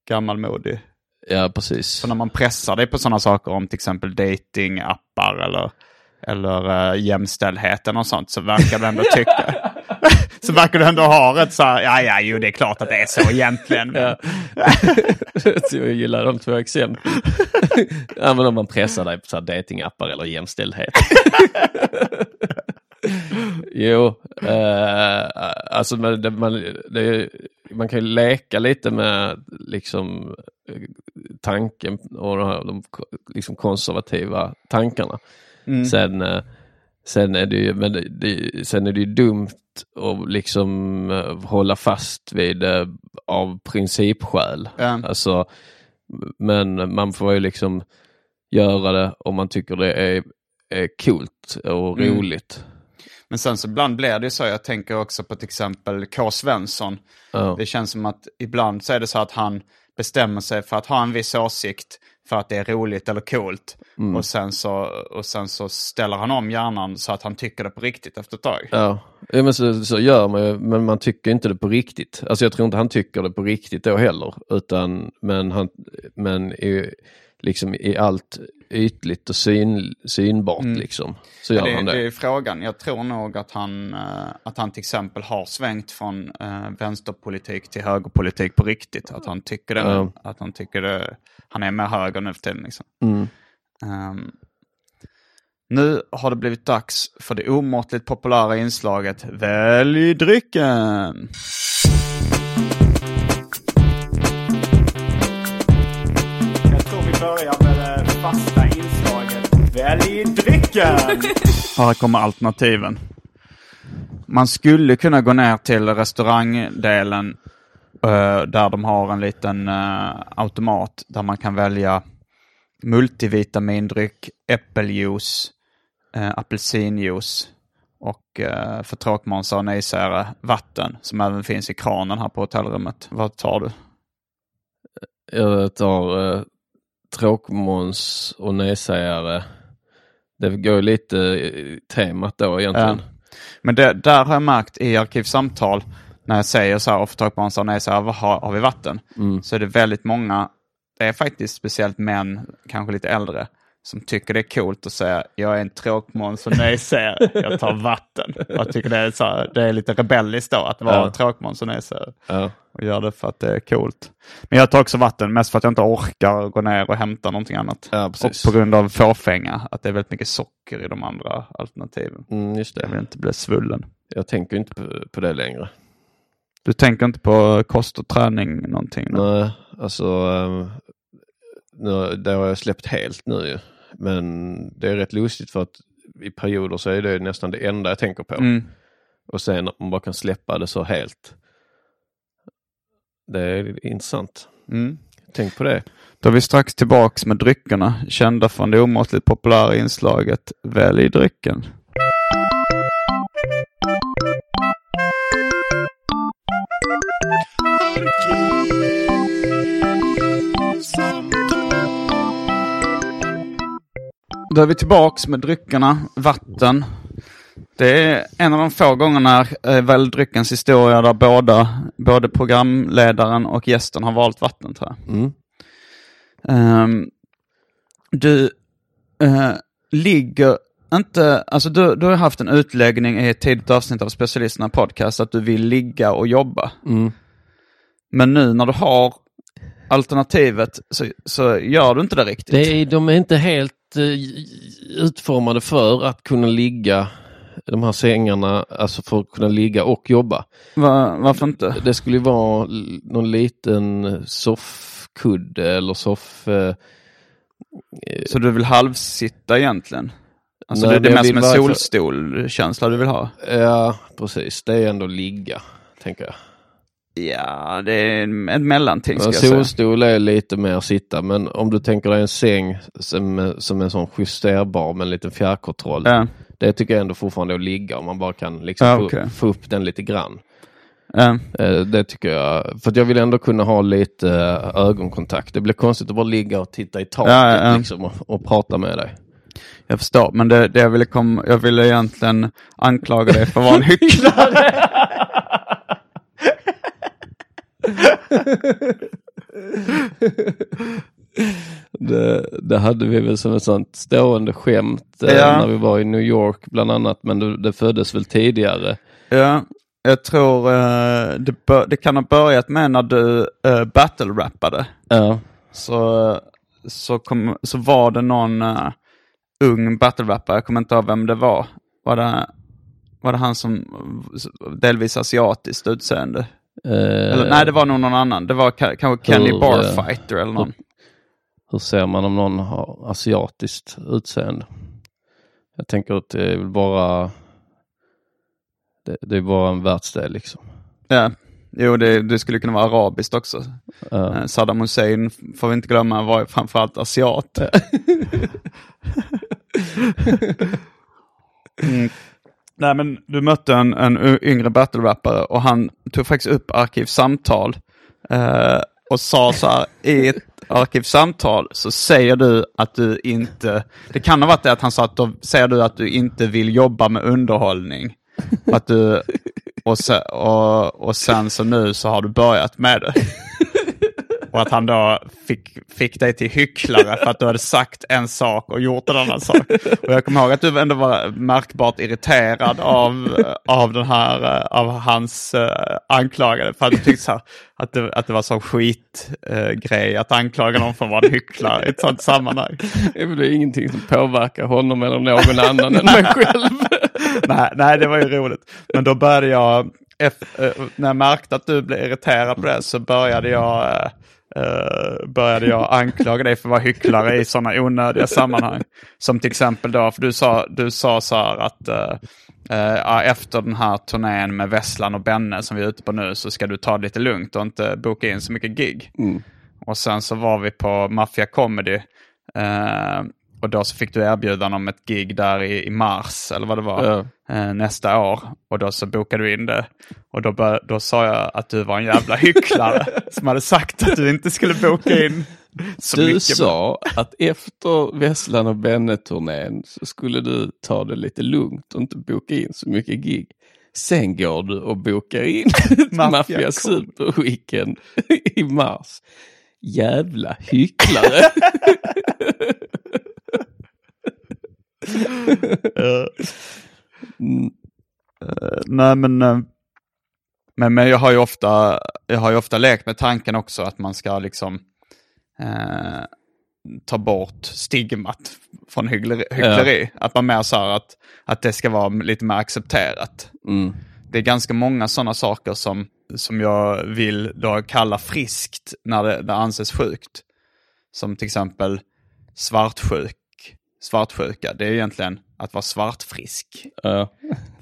gammalmodig. ja, precis. Så när man pressar dig på sådana saker om till exempel datingappar eller, eller uh, jämställdheten och sånt så verkar du ändå tycka... [LAUGHS] [LAUGHS] så verkar du ändå ha rätt så här, ja ja, jo det är klart att det är så egentligen. Men, [LAUGHS] jag gillar de två exemplen. [LAUGHS] men om man pressar dig på så här datingappar eller jämställdhet. jo, eh, alltså man, det, man kan ju leka lite med liksom tanken och de, här, de liksom konservativa tankarna. Sen, eh, sen, är det ju, men det, sen är det ju dumt att liksom eh, hålla fast vid det av principskäl. Ja. Alltså, men man får ju liksom göra det om man tycker det är, är coolt och Mm. roligt. men sen så ibland blir det så, jag tänker också på till exempel K. Svensson. Ja. Det känns som att ibland så är det så att han bestämmer sig för att ha en viss åsikt för att det är roligt eller coolt. Mm. Och, sen så, och sen så ställer han om hjärnan så att han tycker det på riktigt efter ett tag. Ja, ja men så, så gör man ju, men man tycker inte det på riktigt. Alltså jag tror inte han tycker det på riktigt då heller. Utan, men han, men i, liksom i allt ytligt och syn, synbart liksom. Så gör det, han det. det är frågan. Jag tror nog att han, eh, att han till exempel har svängt från eh, vänsterpolitik till högerpolitik på riktigt. Att han tycker det. Ja. Att han tycker det. Han är med höger nu för tiden. Liksom. Mm. Ehm, nu har det blivit dags för det omåttligt populära inslaget Välj drycken. Börjar med det fasta inslaget Välj drycken! [LAUGHS] Här kommer alternativen. Man skulle kunna gå ner till restaurangdelen eh, där de har en liten eh, automat där man kan välja multivitamindryck, äppeljuice, uh, apelsinjuice och för tråkmånsar och nejsägare vatten som även finns i kranen här på hotellrummet. Vad tar du? Jag tar tråkmåns och nejsägare. Det går ju lite i temat då egentligen. Ja. Men det, där har jag märkt i arkivsamtal när jag säger så här, och för tråkmånsar och nejsägare, vad har, har vi vatten? Mm. Så är det väldigt många, det är faktiskt speciellt män, kanske lite äldre, som tycker det är coolt att säga jag är en tråkmåns och nejsägare, jag tar vatten. Jag tycker det är, så här, det är lite rebelliskt då att vara Ja. tråkmåns och nejsägare. Ja. Och gör det för att det är coolt. Men jag tar också vatten, mest för att jag inte orkar gå ner och hämta någonting annat. Ja, och på grund av fåfänga, att det är väldigt mycket socker i de andra alternativen. Mm, just Jag vill det. inte bli svullen. Jag tänker inte på, på det längre. Du tänker inte på kost och träning någonting? nu? Nej, alltså um, nu, det har jag släppt helt nu ju. Men det är rätt lustigt för att i perioder så är det nästan det enda jag tänker på. Mm. Och sen att man bara kan släppa det så helt. Det är intressant. Mm. Tänk på det. Då är vi strax tillbaks med dryckerna, kända från det omåttligt populära inslaget Välj drycken. Då är vi tillbaks med dryckerna, vatten. Det är en av de få gångerna i Välj dryckens historia där båda, både programledaren och gästen har valt vatten tror jag. Mm. Ehm, du eh, ligger inte, alltså du, du har haft en utläggning i ett tidigt avsnitt av Specialisterna podcast att du vill ligga och jobba. Mm. Men nu när du har alternativet så, så gör du inte det riktigt. Det är, de är inte helt eh, utformade för att kunna ligga de här sängarna, alltså för att kunna ligga och jobba. Va, varför inte? Det skulle ju vara någon liten soffkudde eller soff... Eh, Så du vill halvsitta egentligen? Alltså Nej, det, är jag som en solstolkänsla du vill ha? ja, precis. Det är ändå ligga, tänker jag. Ja, det är en, en mellanting En solstol är lite mer sitta, men om du tänker dig en säng som, som en sån justerbar med en liten fjärrkontroll. Ja, Det tycker jag ändå fortfarande är att ligga om man bara kan liksom Ja, få, okej. få upp den lite grann. ja. Eh, Det tycker jag, för jag vill ändå kunna ha lite eh, ögonkontakt. Det blir konstigt att bara ligga och titta i taket. Liksom, och, och prata med dig. Jag förstår, men det, det jag ville komma, jag ville egentligen anklaga dig för att vara en hycklare. [LAUGHS] [LAUGHS] [LAUGHS] Det, det hade vi väl som ett sånt stående skämt eh, Ja. när vi var i New York bland annat, men det, det föddes väl tidigare. ja, jag tror eh, det, bör, det kan ha börjat med när du uh, battle-rappade. Ja, Så, så, kom, så var det någon eh, ung battle-rappare, jag kommer inte ihåg vem det var. Var det, var det han som delvis asiatiskt utseende? Eh, Eller, nej, det var nog någon annan. Det var ka- kanske Kenny Hur, Barfighter eller någon. Hur ser man om någon har asiatiskt utseende? Jag tänker att det är väl bara det, det är bara en världsdel liksom. Ja, jo det, det skulle kunna vara arabiskt också. Eh, Saddam Hussein får vi inte glömma var framförallt asiat. [LAUGHS] mm. Nej men du mötte en, en yngre battle-rappare och han tog faktiskt upp arkivsamtal eh, och sa så här i ett arkivsamtal så säger du att du inte, det kan ha varit det att han sa att då säger du att du inte vill jobba med underhållning. Att du, och, se, och, och sen så nu så har du börjat med det. Och att han då fick, fick dig till hycklare för att du hade sagt en sak och gjort en annan sak. Och jag kommer ihåg att du ändå var märkbart irriterad av, av den här, eh, av hans uh, anklagade. För att du tyckte så här, att, det, att det var sån skitgrej grej att anklaga någon för att vara en hycklare i ett sånt sammanhang. Det är väl ingenting som påverkar honom eller någon annan än mig själv. nej, nej, det var ju roligt. Men då började jag, eh, när jag märkte att du blev irriterad på det så började jag eh, började jag anklaga dig för att vara hycklare i sådana onödiga sammanhang. Som till exempel då, för du sa, du sa så här att eh, ja, efter den här turnén med Vesslan och Benne som vi är ute på nu så ska du ta det lite lugnt och inte boka in så mycket gig. Och sen så var vi på Mafia Comedy. Och då så fick du erbjudande om ett gig där i, i mars, eller vad det var, Ja. eh, nästa år. Och då så bokade du in det. Och då, bör, då sa jag att du var en jävla hycklare [LAUGHS] som hade sagt att du inte skulle boka in så Du mycket. sa att efter Vesslan och Benne-turnén så skulle du ta det lite lugnt och inte boka in så mycket gig. Sen går du och bokar in [LAUGHS] Mafia Super Weekend i mars. Jävla hycklare. [LAUGHS] Mm. Nej men, eh, men, men jag, har ju ofta, jag har ofta lekt med tanken också att man ska liksom eh, ta bort stigmat från hyckleri. hyckleri. Att man mer så här att, att det ska vara lite mer accepterat. Mm. Det är ganska många sådana saker som, som jag vill då kalla friskt när det, det anses sjukt. Som till exempel svartsjuk. Svartsjuka, det är egentligen att vara svartfrisk. Ja.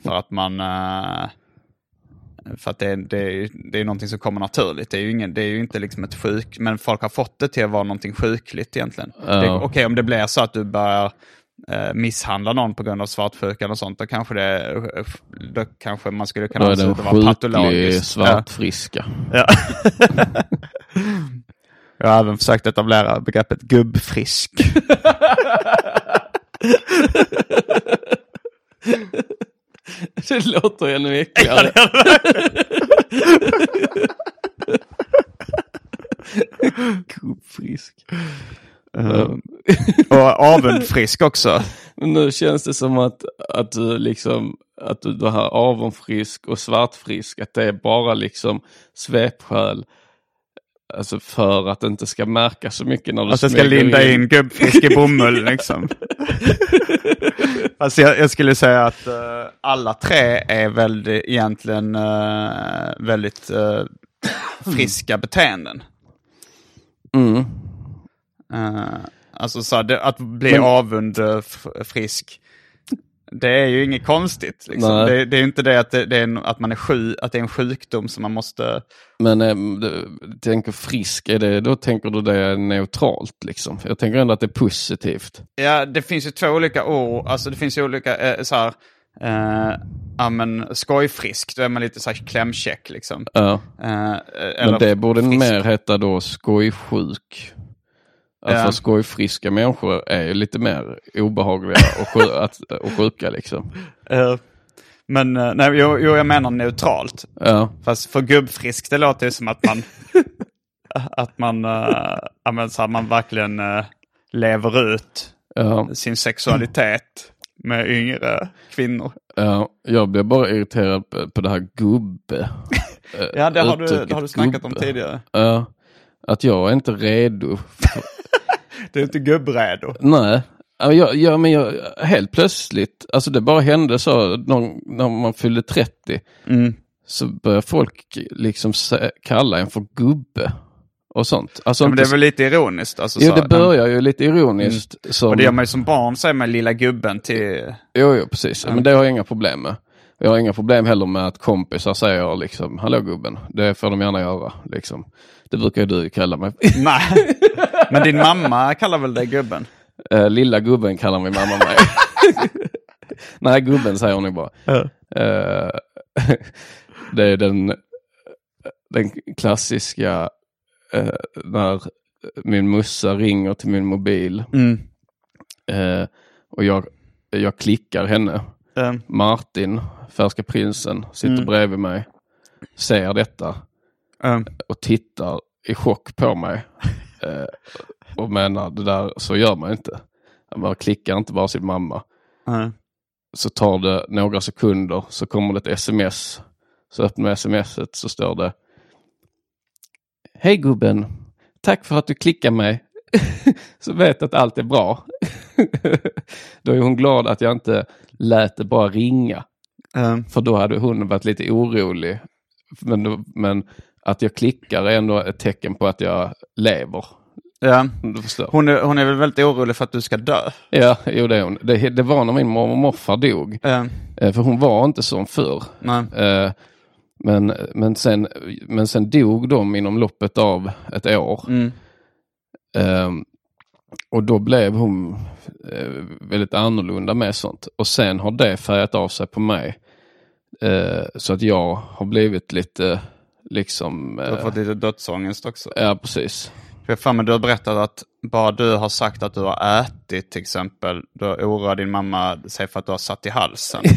För att man... eh, för att det, är- det, är, det är någonting som kommer naturligt. Det är ju, ingen, det är ju inte liksom ett sjuk... Men folk har fått det till att vara någonting sjukligt egentligen. Det- Okej, om det blir så att du börjar eh, misshandla någon på grund av svartsjukan och sånt, då kanske, det, då kanske man skulle kunna Då är det en sjuklig svartfriska. Ja. [LAUGHS] [LAUGHS] Jag har även försökt etablera begreppet gubbfrisk. [LAUGHS] Det låter ännu äckligare. [LAUGHS] Gubbfrisk. Um, Och avundfrisk också. Men nu känns det som att, att du liksom, att du, du har avunfrisk och svartfrisk, att det är bara liksom svepskäl. Alltså för att det inte ska märka så mycket när du Att jag ska linda in gubbfisk i bomull liksom. Fast jag, jag skulle säga att eh, alla tre är väldigt, egentligen eh, väldigt eh, friska beteenden. Mm. Alltså så här, det, att bli Men- avundfrisk. Det är ju inget konstigt. Liksom. Det, det är inte det att, det, det är en, att, man är sjuk, att det är en sjukdom som man måste... Men eh, du tänker frisk, är det, då tänker du det är neutralt liksom? Jag tänker ändå att det är positivt. Ja, det finns ju två olika ord. Alltså det finns ju olika, eh, så här, eh, ja men skojfrisk, då är man lite så här klämkäck liksom. Ja. Eh, Men det borde frisk. mer heta då skojsjuk. Alltså Ja. skojfriska människor är ju lite mer obehagliga och, sju, [LAUGHS] att, och sjuka liksom. Eh, men eh, nej, jo, jo, jag menar neutralt. Ja, Fast för gubbfrisk, det låter ju som att man, [LAUGHS] att man, uh, men så här, man verkligen eh, lever ut sin sexualitet med yngre kvinnor. ja. Jag blir bara irriterad på, på det här gubbe. [LAUGHS] Ja, det har du, det har du snackat om gubbe. tidigare. Ja, att jag är inte redo. [LAUGHS] Du är inte gubbredo. Nej, Ja, jag, ja, men jag, helt plötsligt, alltså det bara hände så någon, när man fyllde 30. Mm. Så börjar folk liksom kalla en för gubbe. Och sånt. Alltså Ja, men det är väl lite ironiskt. Alltså, Jo, så, det börjar ju lite ironiskt. Som, Och det gör man ju som barn, säger man lilla gubben till... Jo, jo, precis. Men det har jag inga problem med. Jag har inga problem heller med att kompisar säger liksom, hallå gubben, det får de gärna göra. Liksom. Det brukar ju du kalla mig. Nej. [LAUGHS] Men din mamma kallar väl dig gubben? Eh, Lilla gubben kallar min mamma mig. [LAUGHS] Nej, gubben säger hon ju bara. Eh, [LAUGHS] det är den, den klassiska eh, när min mussa ringer till min mobil Mm. och jag, jag klickar henne. Martin, Färska prinsen, sitter bredvid mig, ser detta och tittar i chock på mig. Eh, och menar, det där, så gör man inte. Man klickar inte bara sin mamma. eh. Så tar det några sekunder så kommer det ett sms. Så öppnar jag smset så står det Hej gubben, tack för att du klickar mig. [LAUGHS] så vet att allt är bra. [LAUGHS] då är hon glad att jag inte lät det bara ringa. Eh, För då hade hon varit lite orolig. Men, men att jag klickar är ändå ett tecken på att jag lever. Ja. Hon, är, hon är väl väldigt orolig för att du ska dö. Ja, jo det är hon. Det, det var när min mormor och morfar dog. Ja. Eh, För hon var inte som förr. Nej. Eh, Men, men, sen, men sen dog de inom loppet av ett år. Mm. Ehm, och då blev hon eh, väldigt annorlunda med sånt. Och sen har det färgat av sig på mig. Eh, så att jag har blivit lite liksom... Du har Eh, fått lite dödsångest också. ja, precis. För jag mig du har berättat att bara du har sagt att du har ätit till exempel, då oroar din mamma sig för att du har satt i halsen. [LAUGHS]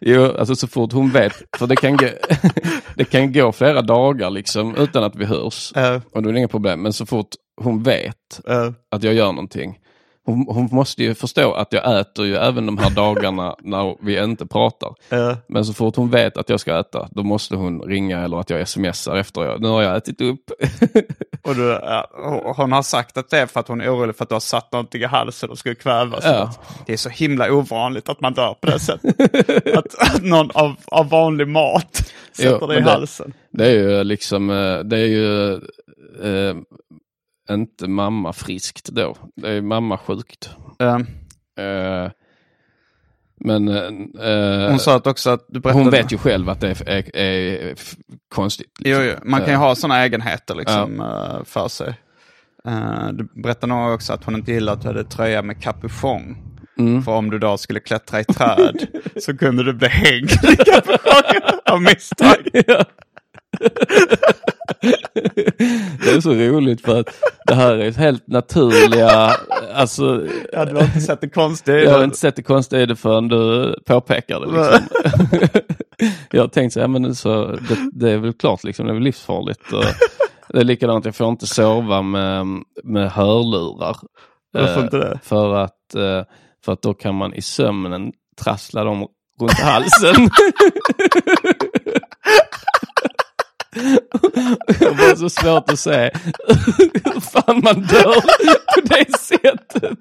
Jo, alltså så fort hon vet, för det kan, gå, [LAUGHS] det kan gå flera dagar liksom utan att vi hörs. Eh, Och då är det inga problem. Men så fort hon vet eh, att jag gör någonting. Hon, hon måste ju förstå att jag äter ju även de här [LAUGHS] dagarna när vi inte pratar. eh. Men så fort hon vet att jag ska äta, då måste hon ringa eller att jag smsar efter. Nu har jag ätit upp. [LAUGHS] Och du, ja, hon- har sagt att det är för att hon är orolig för att du har satt någonting i halsen och skulle kvävas. Ja. Det är så himla ovanligt att man dör på det sättet. [LAUGHS] att, att någon av, av vanlig mat sätter Jo, det i men det- halsen. Det är ju liksom, eh, det är ju eh, inte mamma friskt då. Det är mamma sjukt. Eh, Eh, men eh, hon sa att också att du berättade... hon vet ju själv att det är, är, är konstigt. Jo, liksom. jo, man kan ju ha sådana egenheter liksom, eh, för sig. Du berättade nog också att hon inte gillade att du hade tröja med kapuschong. Mm. För om du då skulle klättra i träd så kunde du bli hängd i kapuschongen [LAUGHS] av misstag. Det är så roligt för att det här är helt naturliga, alltså Ja, du har inte sett det konstiga i jag har inte sett det konstiga i det förrän du påpekar det. Liksom. [LAUGHS] jag har tänkt så här, men så, det, det är väl klart liksom, det är väl livsfarligt. Och det är likadant, jag får inte sova med, med hörlurar. Varför Eh, inte det? För att, eh, för att då kan man i sömnen trassla dem runt halsen. [LAUGHS] Det var så svårt att se hur fan man dör på det sättet.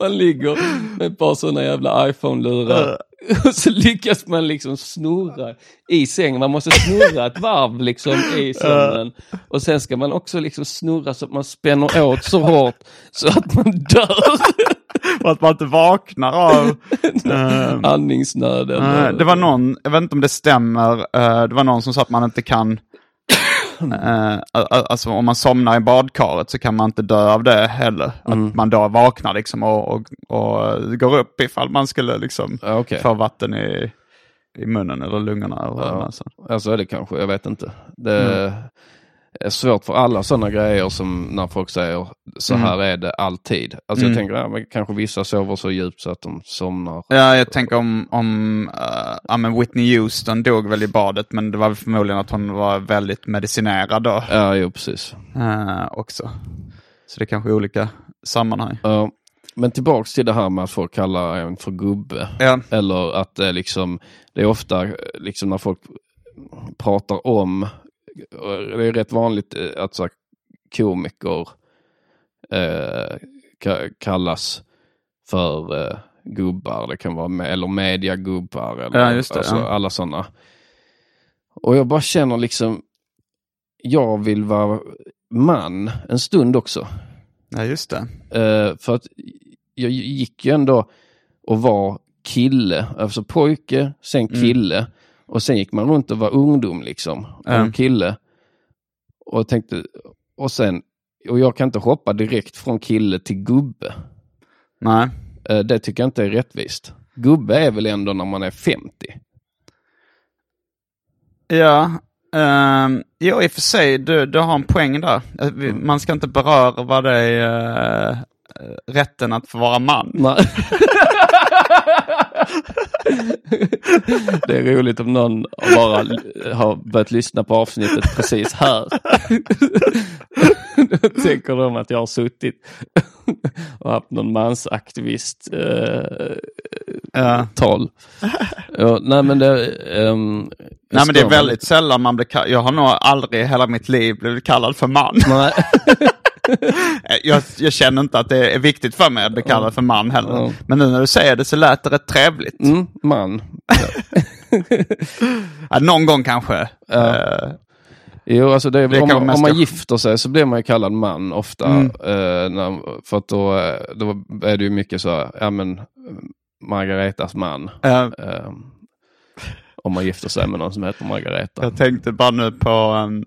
Man ligger med ett par sådana jävla iPhone-lurar och så lyckas man liksom snurra i sängen. Man måste snurra ett varv liksom i sömnen. Och sen ska man också liksom snurra så att man spänner åt så hårt så att man dör. Och att man inte vaknar av... [LAUGHS] eh, Andningsnöd. eller- Eh, det var någon, jag vet inte om det stämmer, eh, det var någon som sa att man inte kan, [COUGHS] eh, alltså om man somnar i badkaret så kan man inte dö av det heller. Mm. Att man då vaknar liksom och, och, och går upp ifall man skulle liksom Ja, okej. få vatten i, i munnen eller lungorna. Eller Ja. Alltså är det kanske, jag vet inte. Det är svårt för alla sådana grejer som när folk säger så här är det alltid. Alltså jag tänker, ja, men kanske vissa sover så djupt så att de somnar. Ja, jag tänker om, om uh, ja, men Whitney Houston dog väl i badet, men det var förmodligen att hon var väldigt medicinerad då Ja, jo precis. eh, också. Så det är kanske är olika sammanhang. Ja, men tillbaks till det här med att folk kallar en för gubbe. Ja. Eller att det liksom, det är ofta liksom när folk pratar om, det är rätt vanligt eh, att så här, komiker eh, ka- kallas för eh, gubbar, det kan vara med, eller mediagubbar eller Ja, det, alltså, ja. alla sådana. Och jag bara känner liksom, jag vill vara man en stund också. Ja, just det. Eh, för att jag gick ju ändå och var kille, alltså pojke, sen kille. Och sen gick man runt och var ungdom liksom, och Ja. kille. Och tänkte, och sen, och jag kan inte hoppa direkt från kille till gubbe. Nej. Eh, det tycker jag inte är rättvist. Gubbe är väl ändå när man är 50? Ja, um, jo i och för sig, du, du har en poäng där. Eh, vi- Man ska inte beröra det är uh, rätten att få vara man. Nej. [LAUGHS] [LAUGHS] Det är roligt om någon bara har börjat lyssna på avsnittet precis här. Då tänker de att jag har suttit och haft någon mansaktivist eh, Ja. tal. Ja, nej men det... ehm, Nej men det är väldigt sällan man blir kallad, jag har nog aldrig i hela mitt liv blivit kallad för man. Nej. [LAUGHS] Eh, jag, jag känner inte att det är viktigt för mig att bli kallad för man heller. Ja. Men nu när du säger det så lät det rätt trevligt. Mm, man. ja, någon gång kanske. Ja. Eh, Jo, alltså det, Det om, kan om man gifter sig så blir man ju kallad man ofta. Mm. Eh, när, för att då, då är det ju mycket så, ja men Margaretas man. Eh, om man gifter sig med någon som heter Margareta. Jag tänkte bara nu på um,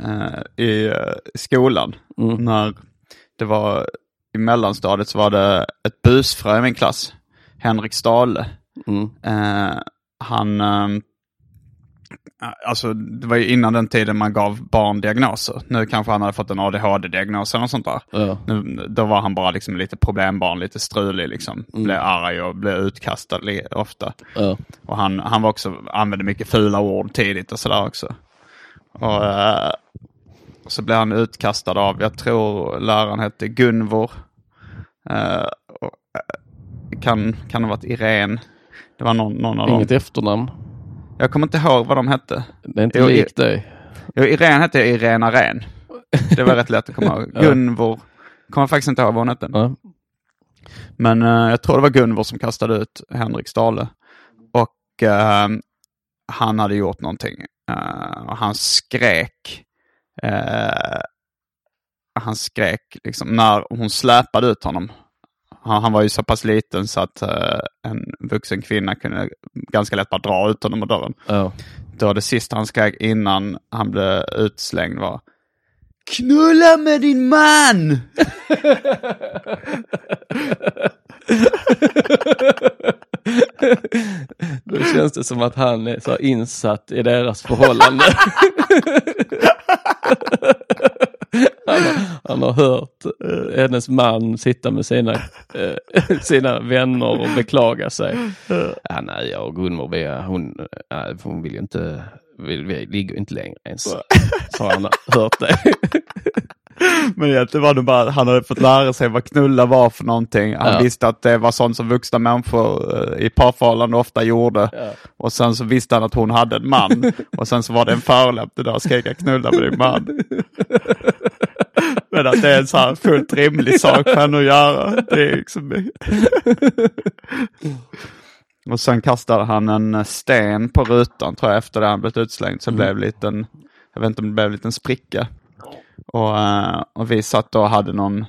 eh, eh, i eh, skolan. Mm. När det var i mellanstadiet så var det ett busfrö i min klass. Henrik Stale. Mm. Eh, han, ehm, alltså det var ju innan den tiden man gav barn diagnoser. Nu kanske han hade fått en ADHD-diagnos eller något sånt där. Ja. Nu, då var han bara liksom lite problembarn, lite strulig liksom. Mm. Blev arg och blev utkastad ofta. Ja. Och han, han var också, använde mycket fula ord tidigt och sådär också. Och eh, så blev han utkastad av, jag tror läraren hette Gunvor. Eh, och, eh, kan, kan ha varit Irene. Det var någon, någon av Inget dem. efternamn. Jag kommer inte ihåg vad de hette. Det är inte Jo, likt dig. Jo, Irene hette Irena Ren. Det var rätt lätt att komma ihåg. [LAUGHS] Gunvor. Kommer faktiskt inte ihåg vad hon hette. Ja. Men eh, jag tror det var Gunvor som kastade ut Henrik Stale. Och eh, han hade gjort någonting. Eh, och han skrek. Eh, han skrek liksom när hon släpade ut honom. Han, han var ju så pass liten så att eh, en vuxen kvinna kunde ganska lätt bara dra ut honom ur dörren. Ja. Då det sista han skrek innan han blev utslängd var Knulla med din man! [LAUGHS] Då känns det som att han är så insatt i deras förhållande. [LAUGHS] [LAUGHS] han, har, han har hört eh, hennes man sitta med sina, eh, [LAUGHS] sina vänner och beklaga sig. Ja, nej, jag och Gunvor, vi, hon, nej, hon vill ju inte, vi, vi ligger inte längre ens. Så har han hört det. [LAUGHS] [LAUGHS] Men egentligen var det bara att han hade fått lära sig vad knulla var för någonting. Han Ja. visste att det var sånt som vuxna människor eh, i parförhållanden ofta gjorde. Ja. Och sen så visste han att hon hade en man. [LAUGHS] Och sen så var det en förolämpning där skrek jag knulla med din man. Men att det är en så här fullt rimlig sak för henne att göra. Det är liksom... [LAUGHS] och sen kastade han en sten på rutan tror jag efter det han blivit utslängd. Så det blev en liten, jag vet inte om det blev en liten spricka. Och, eh, och vi satt och hade någon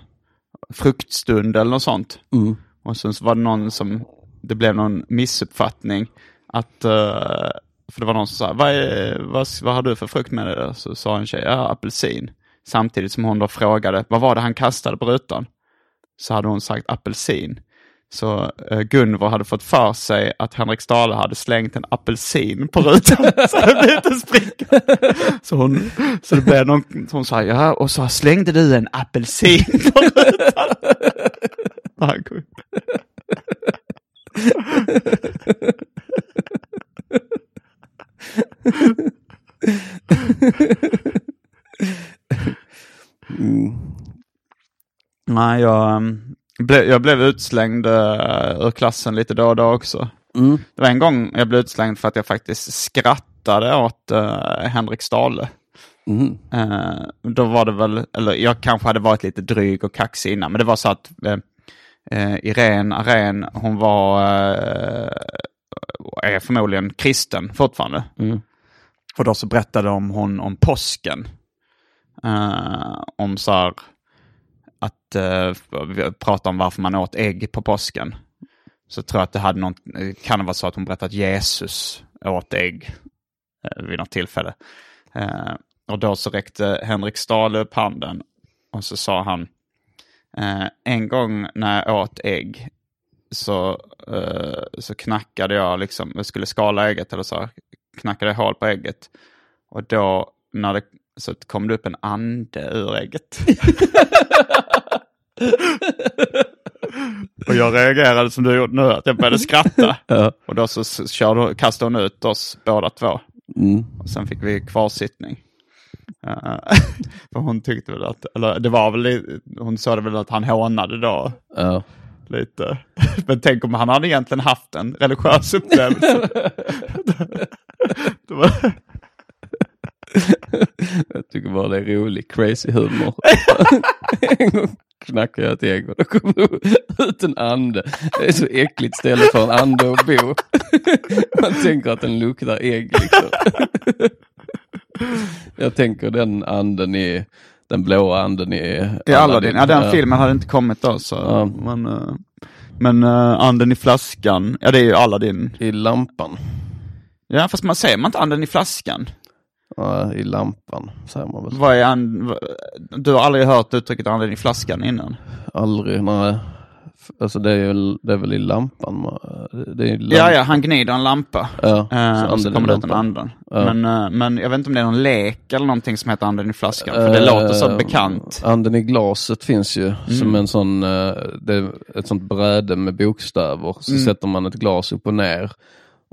fruktstund eller något sånt. Mm. Och sen så var det någon som, det blev någon missuppfattning. Att, eh, för det var någon som sa, vad, är, vad, vad har du för frukt med dig? då?" Så sa en tjej, ja apelsin. Samtidigt som hon då frågade, vad var det han kastade på rutan? Så hade hon sagt apelsin. Så eh, Gunvor hade fått för sig att Henrik Stahle hade slängt en apelsin på rutan. [LAUGHS] så det blev en spricka. Så, hon, så det blev någon, så hon sa, ja och så slängde du en apelsin på rutan. Han kom- mm. Nej, jag, mm jag blev utslängd uh, ur klassen lite då och då också. Mm. Det var en gång jag blev utslängd för att jag faktiskt skrattade åt uh, Henrik Stale. Mm. Eh, då var det väl, eller jag kanske hade varit lite dryg och kaxig innan, men det var så att eh, eh, Irene Aren, hon var, eh, är förmodligen kristen fortfarande. Mm. Och då så berättade de hon om påsken. Eh, om så här, Eh, att uh, om varför man åt ägg på påsken. Så tror jag att det hade något, kan det vara så att hon berättade att Jesus åt ägg eh, vid något tillfälle. Eh, och då så räckte Henrik Stahle upp handen och så sa han en gång när jag åt ägg så, så knackade jag liksom, jag skulle skala ägget eller så, knackade jag hål på ägget. Och då när det, så kom det upp en ande ur ägget. [LAUGHS] och jag reagerade som du gjorde nu, att jag började skratta. [LAUGHS] Ja. Och då så körde, kastade hon ut oss båda två. Mm. Och sen fick vi kvarsittning. Eh, [LAUGHS] för hon tyckte väl att, eller det var väl, hon sa det väl att han hånade då Ja. lite. [LAUGHS] Men tänk om han hade egentligen haft en religiös upplevelse. det var... Jag tycker bara det är rolig, crazy humor. en gång knackade jag ett ägg och då kom det ut en ande. Det är så äckligt ställe för en ande att bo. Man tänker att den luktar ägg liksom. Jag tänker den anden i, den blåa anden i I Aladdin. Ja, den filmen hade inte kommit då. Så. Ja. Men, eh, men eh, anden i flaskan, ja det är ju Aladdin. I lampan. Ja, fast man säger man inte anden i flaskan? I lampan säger man väl. Vad är vad- Du har aldrig hört uttrycket anden i flaskan innan? Aldrig, nej. Alltså det är, väl, det är väl i lampan. Det är lamp- Ja, ja, han gnider en lampa. Ja, Eh, och så anden i kommer det ut en anden. Ja. Men, eh, men jag vet inte om det är någon lek eller någonting som heter anden i flaskan. För det Eh, låter så bekant. Anden i glaset finns ju Mm. som en sån, det är ett sånt bräde med bokstäver. Så sätter man ett glas upp och ner.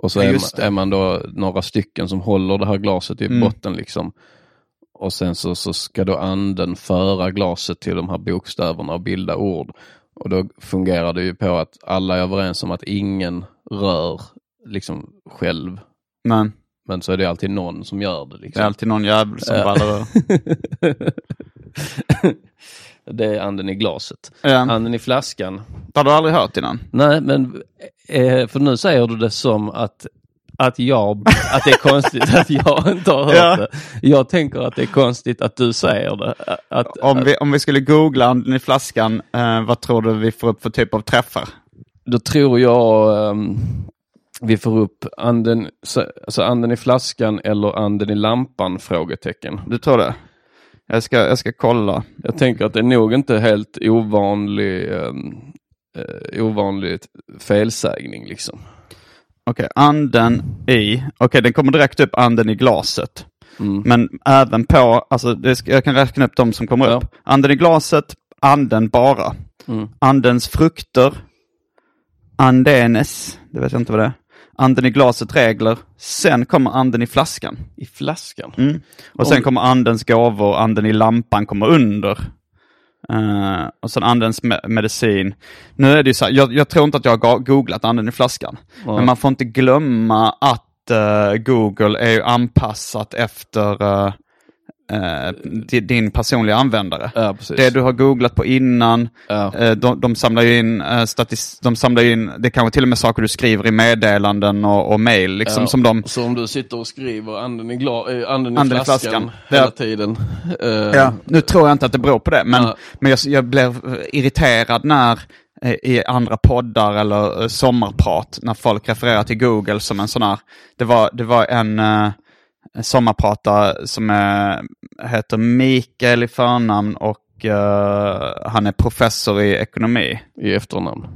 Och så. Ja, är, man, är man då några stycken som håller det här glaset i Mm. botten liksom. Och sen så, så ska då anden föra glaset till de här bokstäverna och bilda ord. Och då fungerar det ju på att alla är överens om att ingen rör liksom själv. Men Men så är det alltid någon som gör det. det Liksom. är alltid någon jävel som ballar [LAUGHS] ur. Det är anden i glaset. Ja. Anden i flaskan. Det har du aldrig hört innan? Nej, men eh, för nu säger du det som att, att, jag, att det är konstigt att jag inte har hört Ja. det. Jag tänker att det är konstigt att du säger det. Att, Om vi, om vi skulle googla anden i flaskan, eh, vad tror du vi får upp för typ av träffar? Då tror jag ehm, vi får upp anden, så- alltså anden i flaskan eller anden i lampan? frågetecken. Du tror det? Jag ska, jag ska kolla. Jag tänker att det är nog inte helt ovanlig, ehm, eh, ovanlig felsägning liksom. Okej, anden i, okej den kommer direkt upp anden i glaset. Mm. Men även på, alltså det jag kan räkna upp de som kommer Ja. upp. Anden i glaset, anden bara. Mm. Andens frukter, andenes, det vet jag inte vad det är. Anden i glaset regler, sen kommer anden i flaskan. I flaskan? Mm. Och sen Om- kommer andens gåvor, anden i lampan kommer under. Eh, och sen andens me- medicin. Nu är det ju så här, jag, jag tror inte att jag har googlat anden i flaskan. Ja. Men man får inte glömma att eh, Google är ju anpassat efter eh, eh, di- din personliga användare. Ja. Det du har googlat på innan, Ja. eh, de, de samlar ju in, eh, statis- de samlar in, det kanske till och med saker du skriver i meddelanden och, och mail, liksom Ja, som de... Så om du sitter och skriver anden i, gla- anden i Anden flaskan, flaskan. hela tiden. Ja, nu tror jag inte att det beror på det, men, men jag, jag blev irriterad när i andra poddar eller sommarprat, när folk refererar till Google som en sån här, det var, det var en sommarpratare som är, heter Mikael i förnamn och eh, han är professor i ekonomi. I efternamn.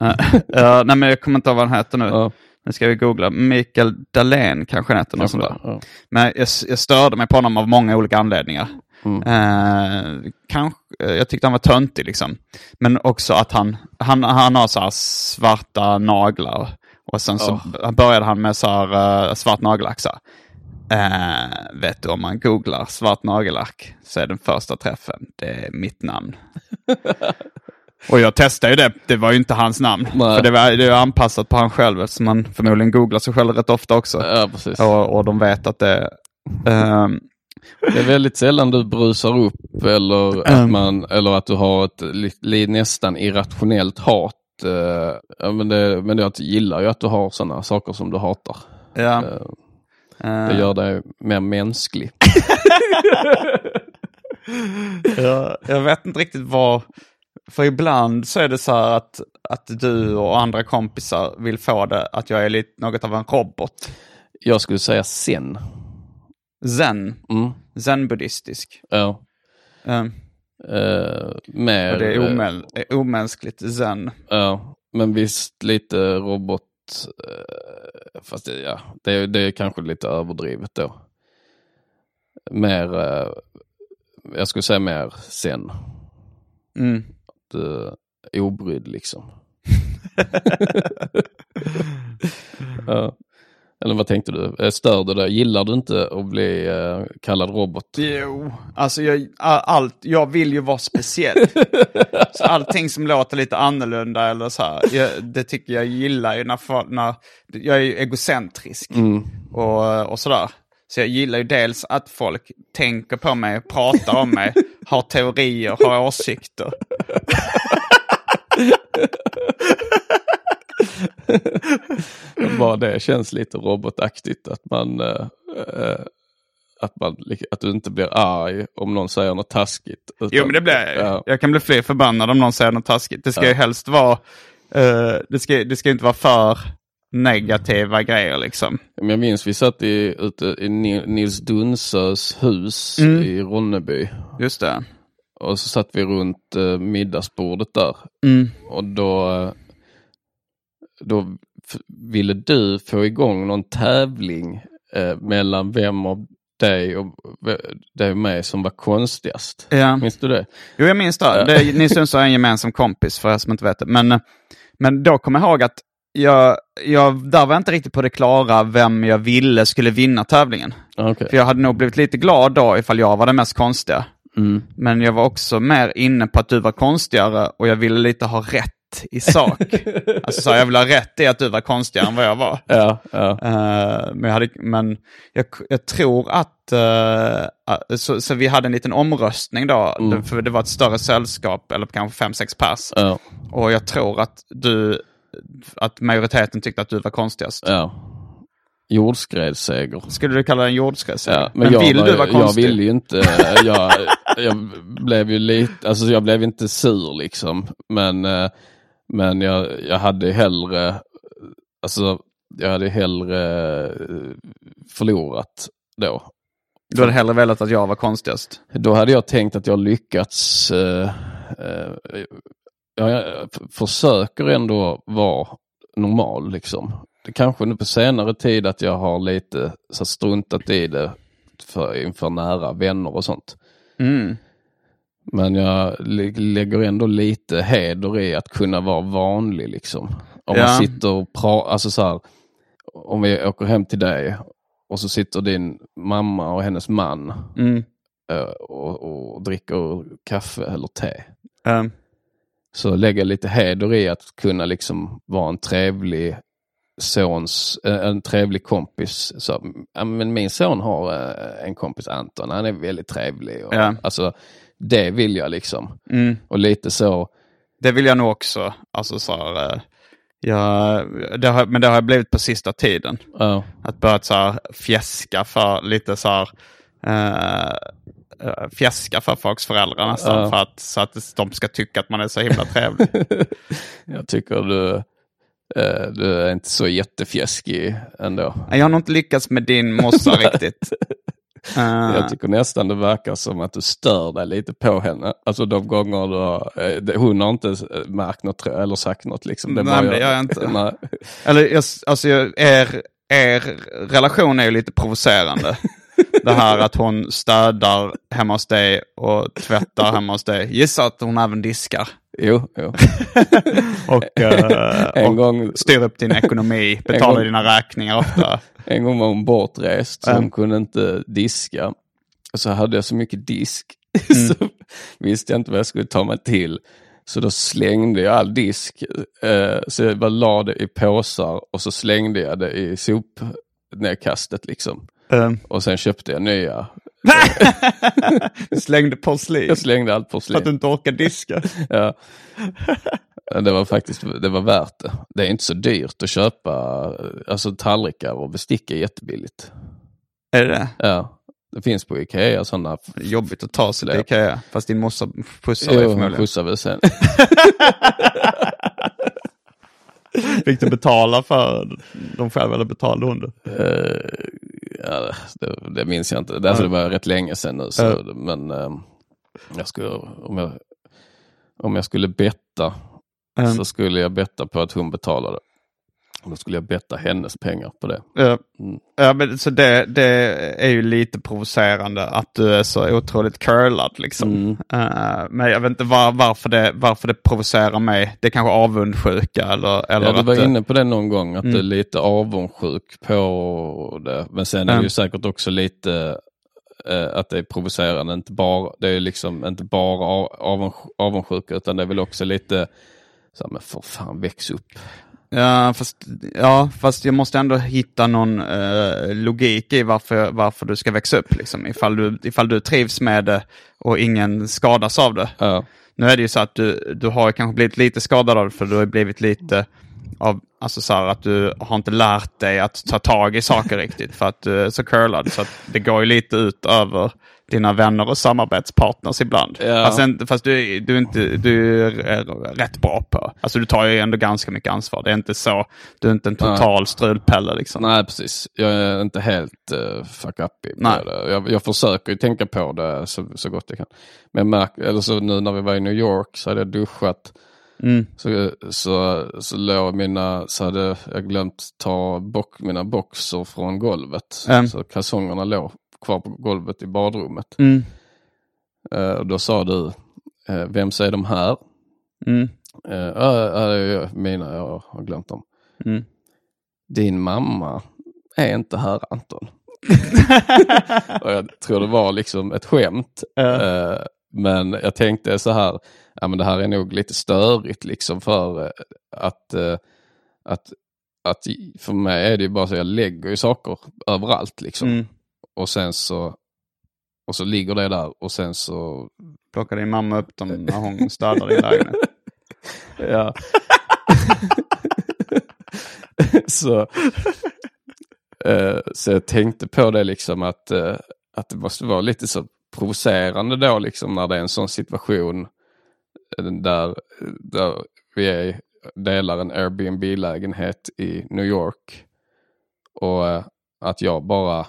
Eh, [LAUGHS] ja, nej men jag kommer inte ihåg vad han heter nu. Nu ska vi googla. Mikael Dahlén kanske han heter. Något sånt där. Men jag, jag störde mig på honom av många olika anledningar. Mm. Eh, kanske, eh, jag tyckte han var töntig liksom. Men också att han, han, han har så här svarta naglar. Och sen så började han med så här uh, svart nagellack. Så Eh, vet du om man googlar svart nagellack så är den första träffen, det är mitt namn. [LAUGHS] Och jag testade ju det, det var ju inte hans namn. Nej. För det var, det är anpassat på han själv eftersom man förmodligen googlar sig själv rätt ofta också. ja. Och, och de vet att det ehm, Det är väldigt sällan du brusar upp eller att, Mm. man, eller att du har ett li, nästan irrationellt hat. ja, men, det, men jag gillar ju att du har sådana saker som du hatar. ja. Eh, Det gör dig mer mänsklig. [LAUGHS] jag, jag vet inte riktigt vad... För ibland så är det så här att, att du och andra kompisar vill få det att jag är lite något av en robot. Jag skulle säga sen. Zen. Mm. Zen-buddhistisk. Ja. Um, Eh, mer, och det är eh, omäl- omänskligt zen. Ja, men visst lite robot. Eh, fast det, ja, det, är- det är kanske lite överdrivet då. Mer, eh, jag skulle säga mer sen. Mm. Uh, obrydd liksom. [LAUGHS] ja. Eller vad tänkte du? Eh, Stör dig? Gillar du inte att bli eh, kallad robot? Jo, alltså jag, all- allt, jag vill ju vara speciell. så [LAUGHS] allting som låter lite annorlunda eller så här, jag, det tycker jag gillar ju när, när jag är ju egocentrisk Mm. och, och sådär. Så jag gillar ju dels att folk tänker på mig, pratar om mig, [LAUGHS] har teorier, har åsikter. [LAUGHS] [LAUGHS] Bara det känns lite robotaktigt att man, eh, att man att du inte blir arg om någon säger något taskigt. Utan, Jo, men det blir jag. Ja. Jag kan bli fler förbannad om någon säger något taskigt. Det ska ju helst vara, eh, det, ska, det ska inte vara för negativa grejer liksom. Jag minns vi satt i, ute i Ni- Nils Dunsös hus Mm. i Ronneby. Just det. Och så satt vi runt eh, middagsbordet där. Mm. Och då, då ville du få igång någon tävling eh, mellan vem av dig och dig och mig som var konstigast. Ja. Minns du det? Jo, jag minns det. det Nils Sundsvall är en gemensam kompis för er som inte vet det. Men, eh, men då kommer jag ihåg att jag, jag, där var jag inte riktigt på det klara vem jag ville skulle vinna tävlingen. Ah, Okej. För jag hade nog blivit lite glad då ifall jag var den mest konstiga. Mm. Men jag var också mer inne på att du var konstigare och jag ville lite ha rätt i sak. [LAUGHS] alltså så här, jag ville ha rätt i att du var konstigare än vad jag var. Ja, ja. Eh, men jag, hade, men jag, jag tror att, att- så, så vi hade en liten omröstning då, Mm. för det var ett större sällskap, eller kanske fem, sex pers. ja, Och jag tror att du, att majoriteten tyckte att du var konstigast. ja. Jordskredsseger. Skulle du kalla det en jordskredsseger? Ja, men jag, vill var- du vara jag konstig? vill ju inte, jag, jag blev ju lite, alltså jag blev inte sur liksom. Men, eh, men jag, jag hade hellre, alltså jag hade hellre eh, förlorat då. Du hade hellre velat att jag var konstigast? Då hade jag tänkt att jag lyckats, eh, eh, jag, försöker ändå vara normal liksom. Det kanske nu på senare tid att jag har lite så struntat i det för, inför nära vänner och sånt. Mm. Men jag lä- lägger ändå lite heder i att kunna vara vanlig liksom. Om Ja. man sitter och pratar, alltså så här, om vi åker hem till dig och så sitter din mamma och hennes man Mm. eh, och, och dricker kaffe eller te. Eh, Så lägger jag lite heder i att kunna liksom vara en trevlig sons, eh, en trevlig kompis. Så, men min son har eh, en kompis Anton, han är väldigt trevlig. Och, Ja. Alltså, det vill jag liksom. mm. Och lite så, Det vill jag nog också. Alltså så här, eh, jag, det har, men det har jag blivit på sista tiden. ja, Att börja så här fjäska för lite så här, eh, eh, fjäska för folks föräldrar nästan. Ja. För att, så att de ska tycka att man är så himla trevlig. [LAUGHS] jag tycker du, eh, du är inte så jättefjäskig ändå. jag har nog inte lyckats med din morsa [LAUGHS] riktigt. Eh, Jag tycker nästan det verkar som att du stör dig lite på henne. Alltså de gånger du eh, hon har inte eh, märkt något eller sagt något liksom. Det Nej, det gör jag inte. [LAUGHS] Eller jag, alltså er, er relation är ju lite provocerande. [LAUGHS] Det här att hon städar hemma hos dig och tvättar hemma hos dig. Gissa att hon även diskar. Jo, jo. [LAUGHS] Och, eh, En och gång- styr upp din ekonomi, betalar gång- dina räkningar ofta. En gång var hon bortrest så hon kunde inte diska. Och så hade jag så mycket disk [LAUGHS] Mm. så visste jag inte vad jag skulle ta mig till. Så då slängde jag all disk. Eh, så jag bara la det i påsar och så slängde jag det i sopnedkastet liksom. Um, Och sen köpte jag nya. [LAUGHS] slängde porslin Jag slängde allt för att du porslin. inte orkar diska. Ja. [LAUGHS] Det var faktiskt det var värt det. Det är inte så dyrt att köpa alltså tallrikar och bestick är jättebilligt. Är det det? Ja, det finns på Ikea sådana. Jobbigt att ta sig till. Ikea. Fast din morsa skjutsar dig Jo, förmodligen. skjutsar väl sen. [LAUGHS] Fick du betala för dem själva eller betalade hon det? Eh, ja, det, det minns jag inte. Det, alltså, det var rätt länge sedan nu. Så, Ja. Men eh, jag skulle, om, jag, om jag skulle betta Mm. så skulle jag betta på att hon betalade. Och Då skulle jag betta hennes pengar på det. Ja, Mm. ja men så det, det är ju lite provocerande att du är så otroligt curlad liksom. Mm. Eh, men jag vet inte var, varför, det, varför det provocerar mig. Det är kanske avundsjuka eller, eller Ja, du var det- inne på det någon gång, att Mm. du är lite avundsjuk på det. Men sen är det ju säkert också lite eh, att det är provocerande. Inte bara, det är liksom inte bara av- avunds- avundsjuka utan det är väl också lite så här, men för fan väx upp. Ja fast, ja, fast jag måste ändå hitta någon eh, logik i varför, varför du ska växa upp. Liksom. Ifall, du, ifall du trivs med det och ingen skadas av det. Ja. Nu är det ju så att du, du har kanske blivit lite skadad av det för du har blivit lite av, alltså så här att du har inte lärt dig att ta tag i saker riktigt för att du är så curlad. Så att det går ju lite ut över dina vänner och samarbetspartners ibland. Ja. Fast, inte, fast du, du, är inte, du är rätt bra på, alltså du tar ju ändå ganska mycket ansvar. Det är inte så, du är inte en total strulpelle liksom. Nej, precis. Jag är inte helt uh, fuck up Nej. det. Jag, jag försöker ju tänka på det så, så gott jag kan. Men jag eller så nu när vi var i New York så hade jag duschat. Mm. Så, så, så låg mina, så hade jag glömt ta bock, mina boxer från golvet. Mm. Så kalsongerna låg kvar på golvet i badrummet. Mm. Och då sa du, uh, vem säger de här? Mm. Uh, mina, jag har glömt dem. Mm. Din mamma är inte här Anton. [LAUGHS] och jag tror det var liksom ett skämt. Eh, men jag tänkte så här, ja men det här är nog lite störigt liksom för att, att, att för mig är det ju bara så jag lägger ju saker överallt liksom. Mm. Och sen så och så ligger det där och sen så Plockar din mamma upp dem när hon städar din lägenhet. [LAUGHS] Ja. [LAUGHS] så, eh, så jag tänkte på det liksom att, eh, att det måste vara lite så provocerande då liksom när det är en sån situation eh, där, där vi är, delar en Airbnb-lägenhet i New York. Och eh, att jag bara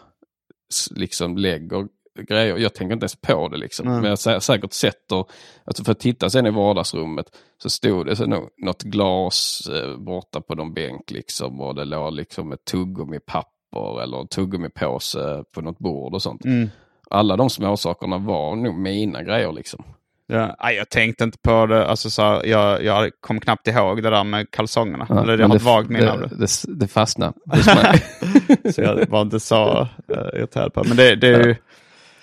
liksom lägger grejer. Jag tänker inte ens på det liksom. Nej. Men jag sä- säkert sätter, alltså för att titta sen i vardagsrummet så stod det så nå- något glas eh, borta på någon bänk liksom och det låg liksom ett tuggummi-papper eller en tuggummi-påse på något bord och sånt. Mm. Alla de småsakerna var nog mina grejer liksom. Ja, jag tänkte inte på det. Alltså, så här, jag, jag kom knappt ihåg det där med kalsongerna. Ja, Eller jag har ett det- vagt minne av det. det. Det, fastnade. [LAUGHS] Så jag var inte så uh, irriterad på det. Men det, det, är ju,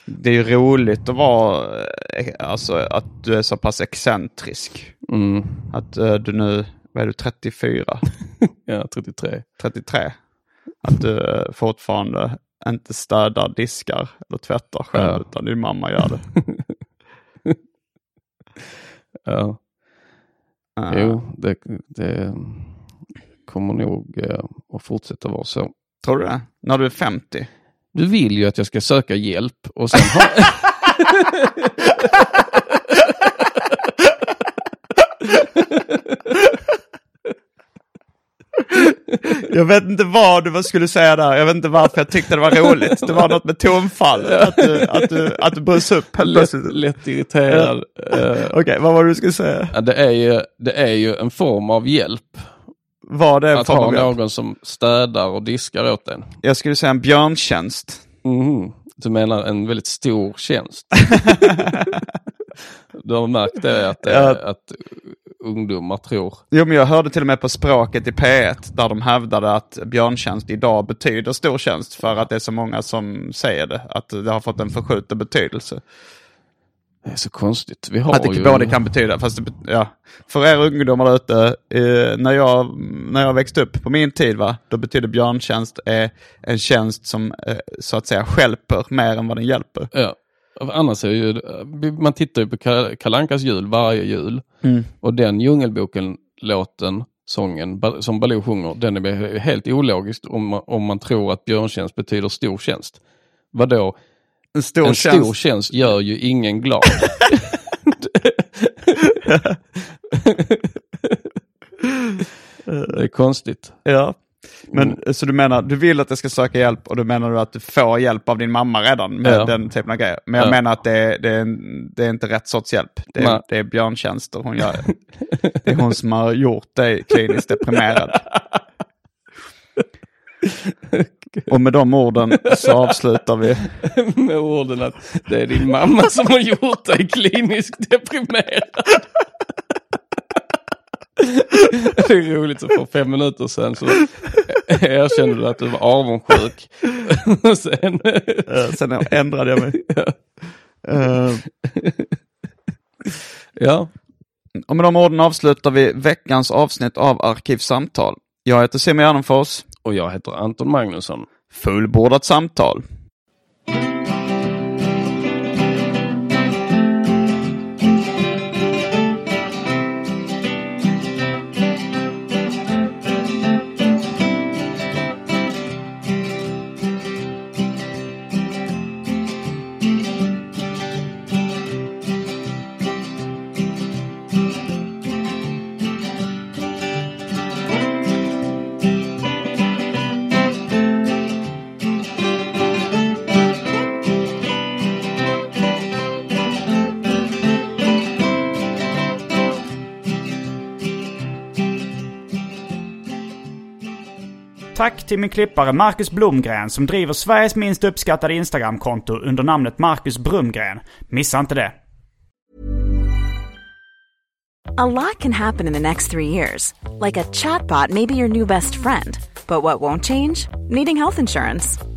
det är ju roligt att vara, eh, alltså att du är så pass excentrisk. Mm. Att eh, du nu, vad är du, 34? [LAUGHS] Ja, 33. 33? Att du eh, fortfarande inte städar diskar eller tvättar själv Ja. utan din mamma gör det. [LAUGHS] [LAUGHS] Ja. Eh, Jo, det, det kommer nog eh, att fortsätta vara så. Tror du det? När du är 50? Du vill ju att jag ska söka hjälp och sen har... [LAUGHS] [LAUGHS] Jag vet inte vad du skulle säga där. Jag vet inte varför jag tyckte det var roligt. Det var något med tonfall. Att du, att du, att du bröts upp lätt, lätt irriterad. Eh, Okej, vad var det du skulle säga? det, är ju, det är ju en form av hjälp. Var det en Att form ha av hjälp? någon som städar och diskar åt en. Jag skulle säga en björntjänst. Mhm. Du menar en väldigt stor tjänst? [LAUGHS] du har märkt det att, eh, Ja. att ungdomar tror. Jo, men jag hörde till och med på språket i P1 där de hävdade att björntjänst idag betyder stor tjänst för att det är så många som säger det. Att det har fått en förskjuten betydelse. Det är så konstigt. Vi har Att det ju... både kan betyda, fast det, ja. För er ungdomar där ute, eh, när, jag, när jag växte upp på min tid, va, då betydde björntjänst eh, en tjänst som eh, så att säga stjälper mer än vad den hjälper. Ja. Annars är ju, man tittar ju på Ka- Kalle Ankas jul varje jul. Mm. Och den Djungelboken-låten, sången som Baloo sjunger, den är helt ologiskt om man, om man tror att björntjänst betyder stor tjänst. Vadå? En stor en tjänst. stor tjänst gör ju ingen glad. [LAUGHS] det är konstigt. Ja. Men så du menar, du vill att jag ska söka hjälp och då menar du att du får hjälp av din mamma redan med Ja. den typen av grejer. Men jag Ja. menar att det är, det, är, det är inte rätt sorts hjälp. Det är, Nej. det är björntjänster hon gör. [LAUGHS] Det är hon som har gjort dig kliniskt deprimerad. Och med de orden så avslutar vi. [LAUGHS] Med orden att det är din mamma som har gjort dig kliniskt deprimerad. Det är roligt så för fem minuter sedan så erkände du att du var avundsjuk. [LAUGHS] Sen, Eh, Sen ändrade jag mig. Eh, ja, Och med de orden avslutar vi veckans avsnitt av Arkivsamtal. Jag heter Simon Gärdenfors. Och jag heter Anton Magnusson. Fullbordat samtal. Tack till min klippare Marcus Blomgren som driver Sveriges minst uppskattade Instagramkonto under namnet Marcus Brumgren. Missa inte det. A lot can happen in the next three years. Like a chatbot maybe your new best friend. But what won't change? Needing health insurance.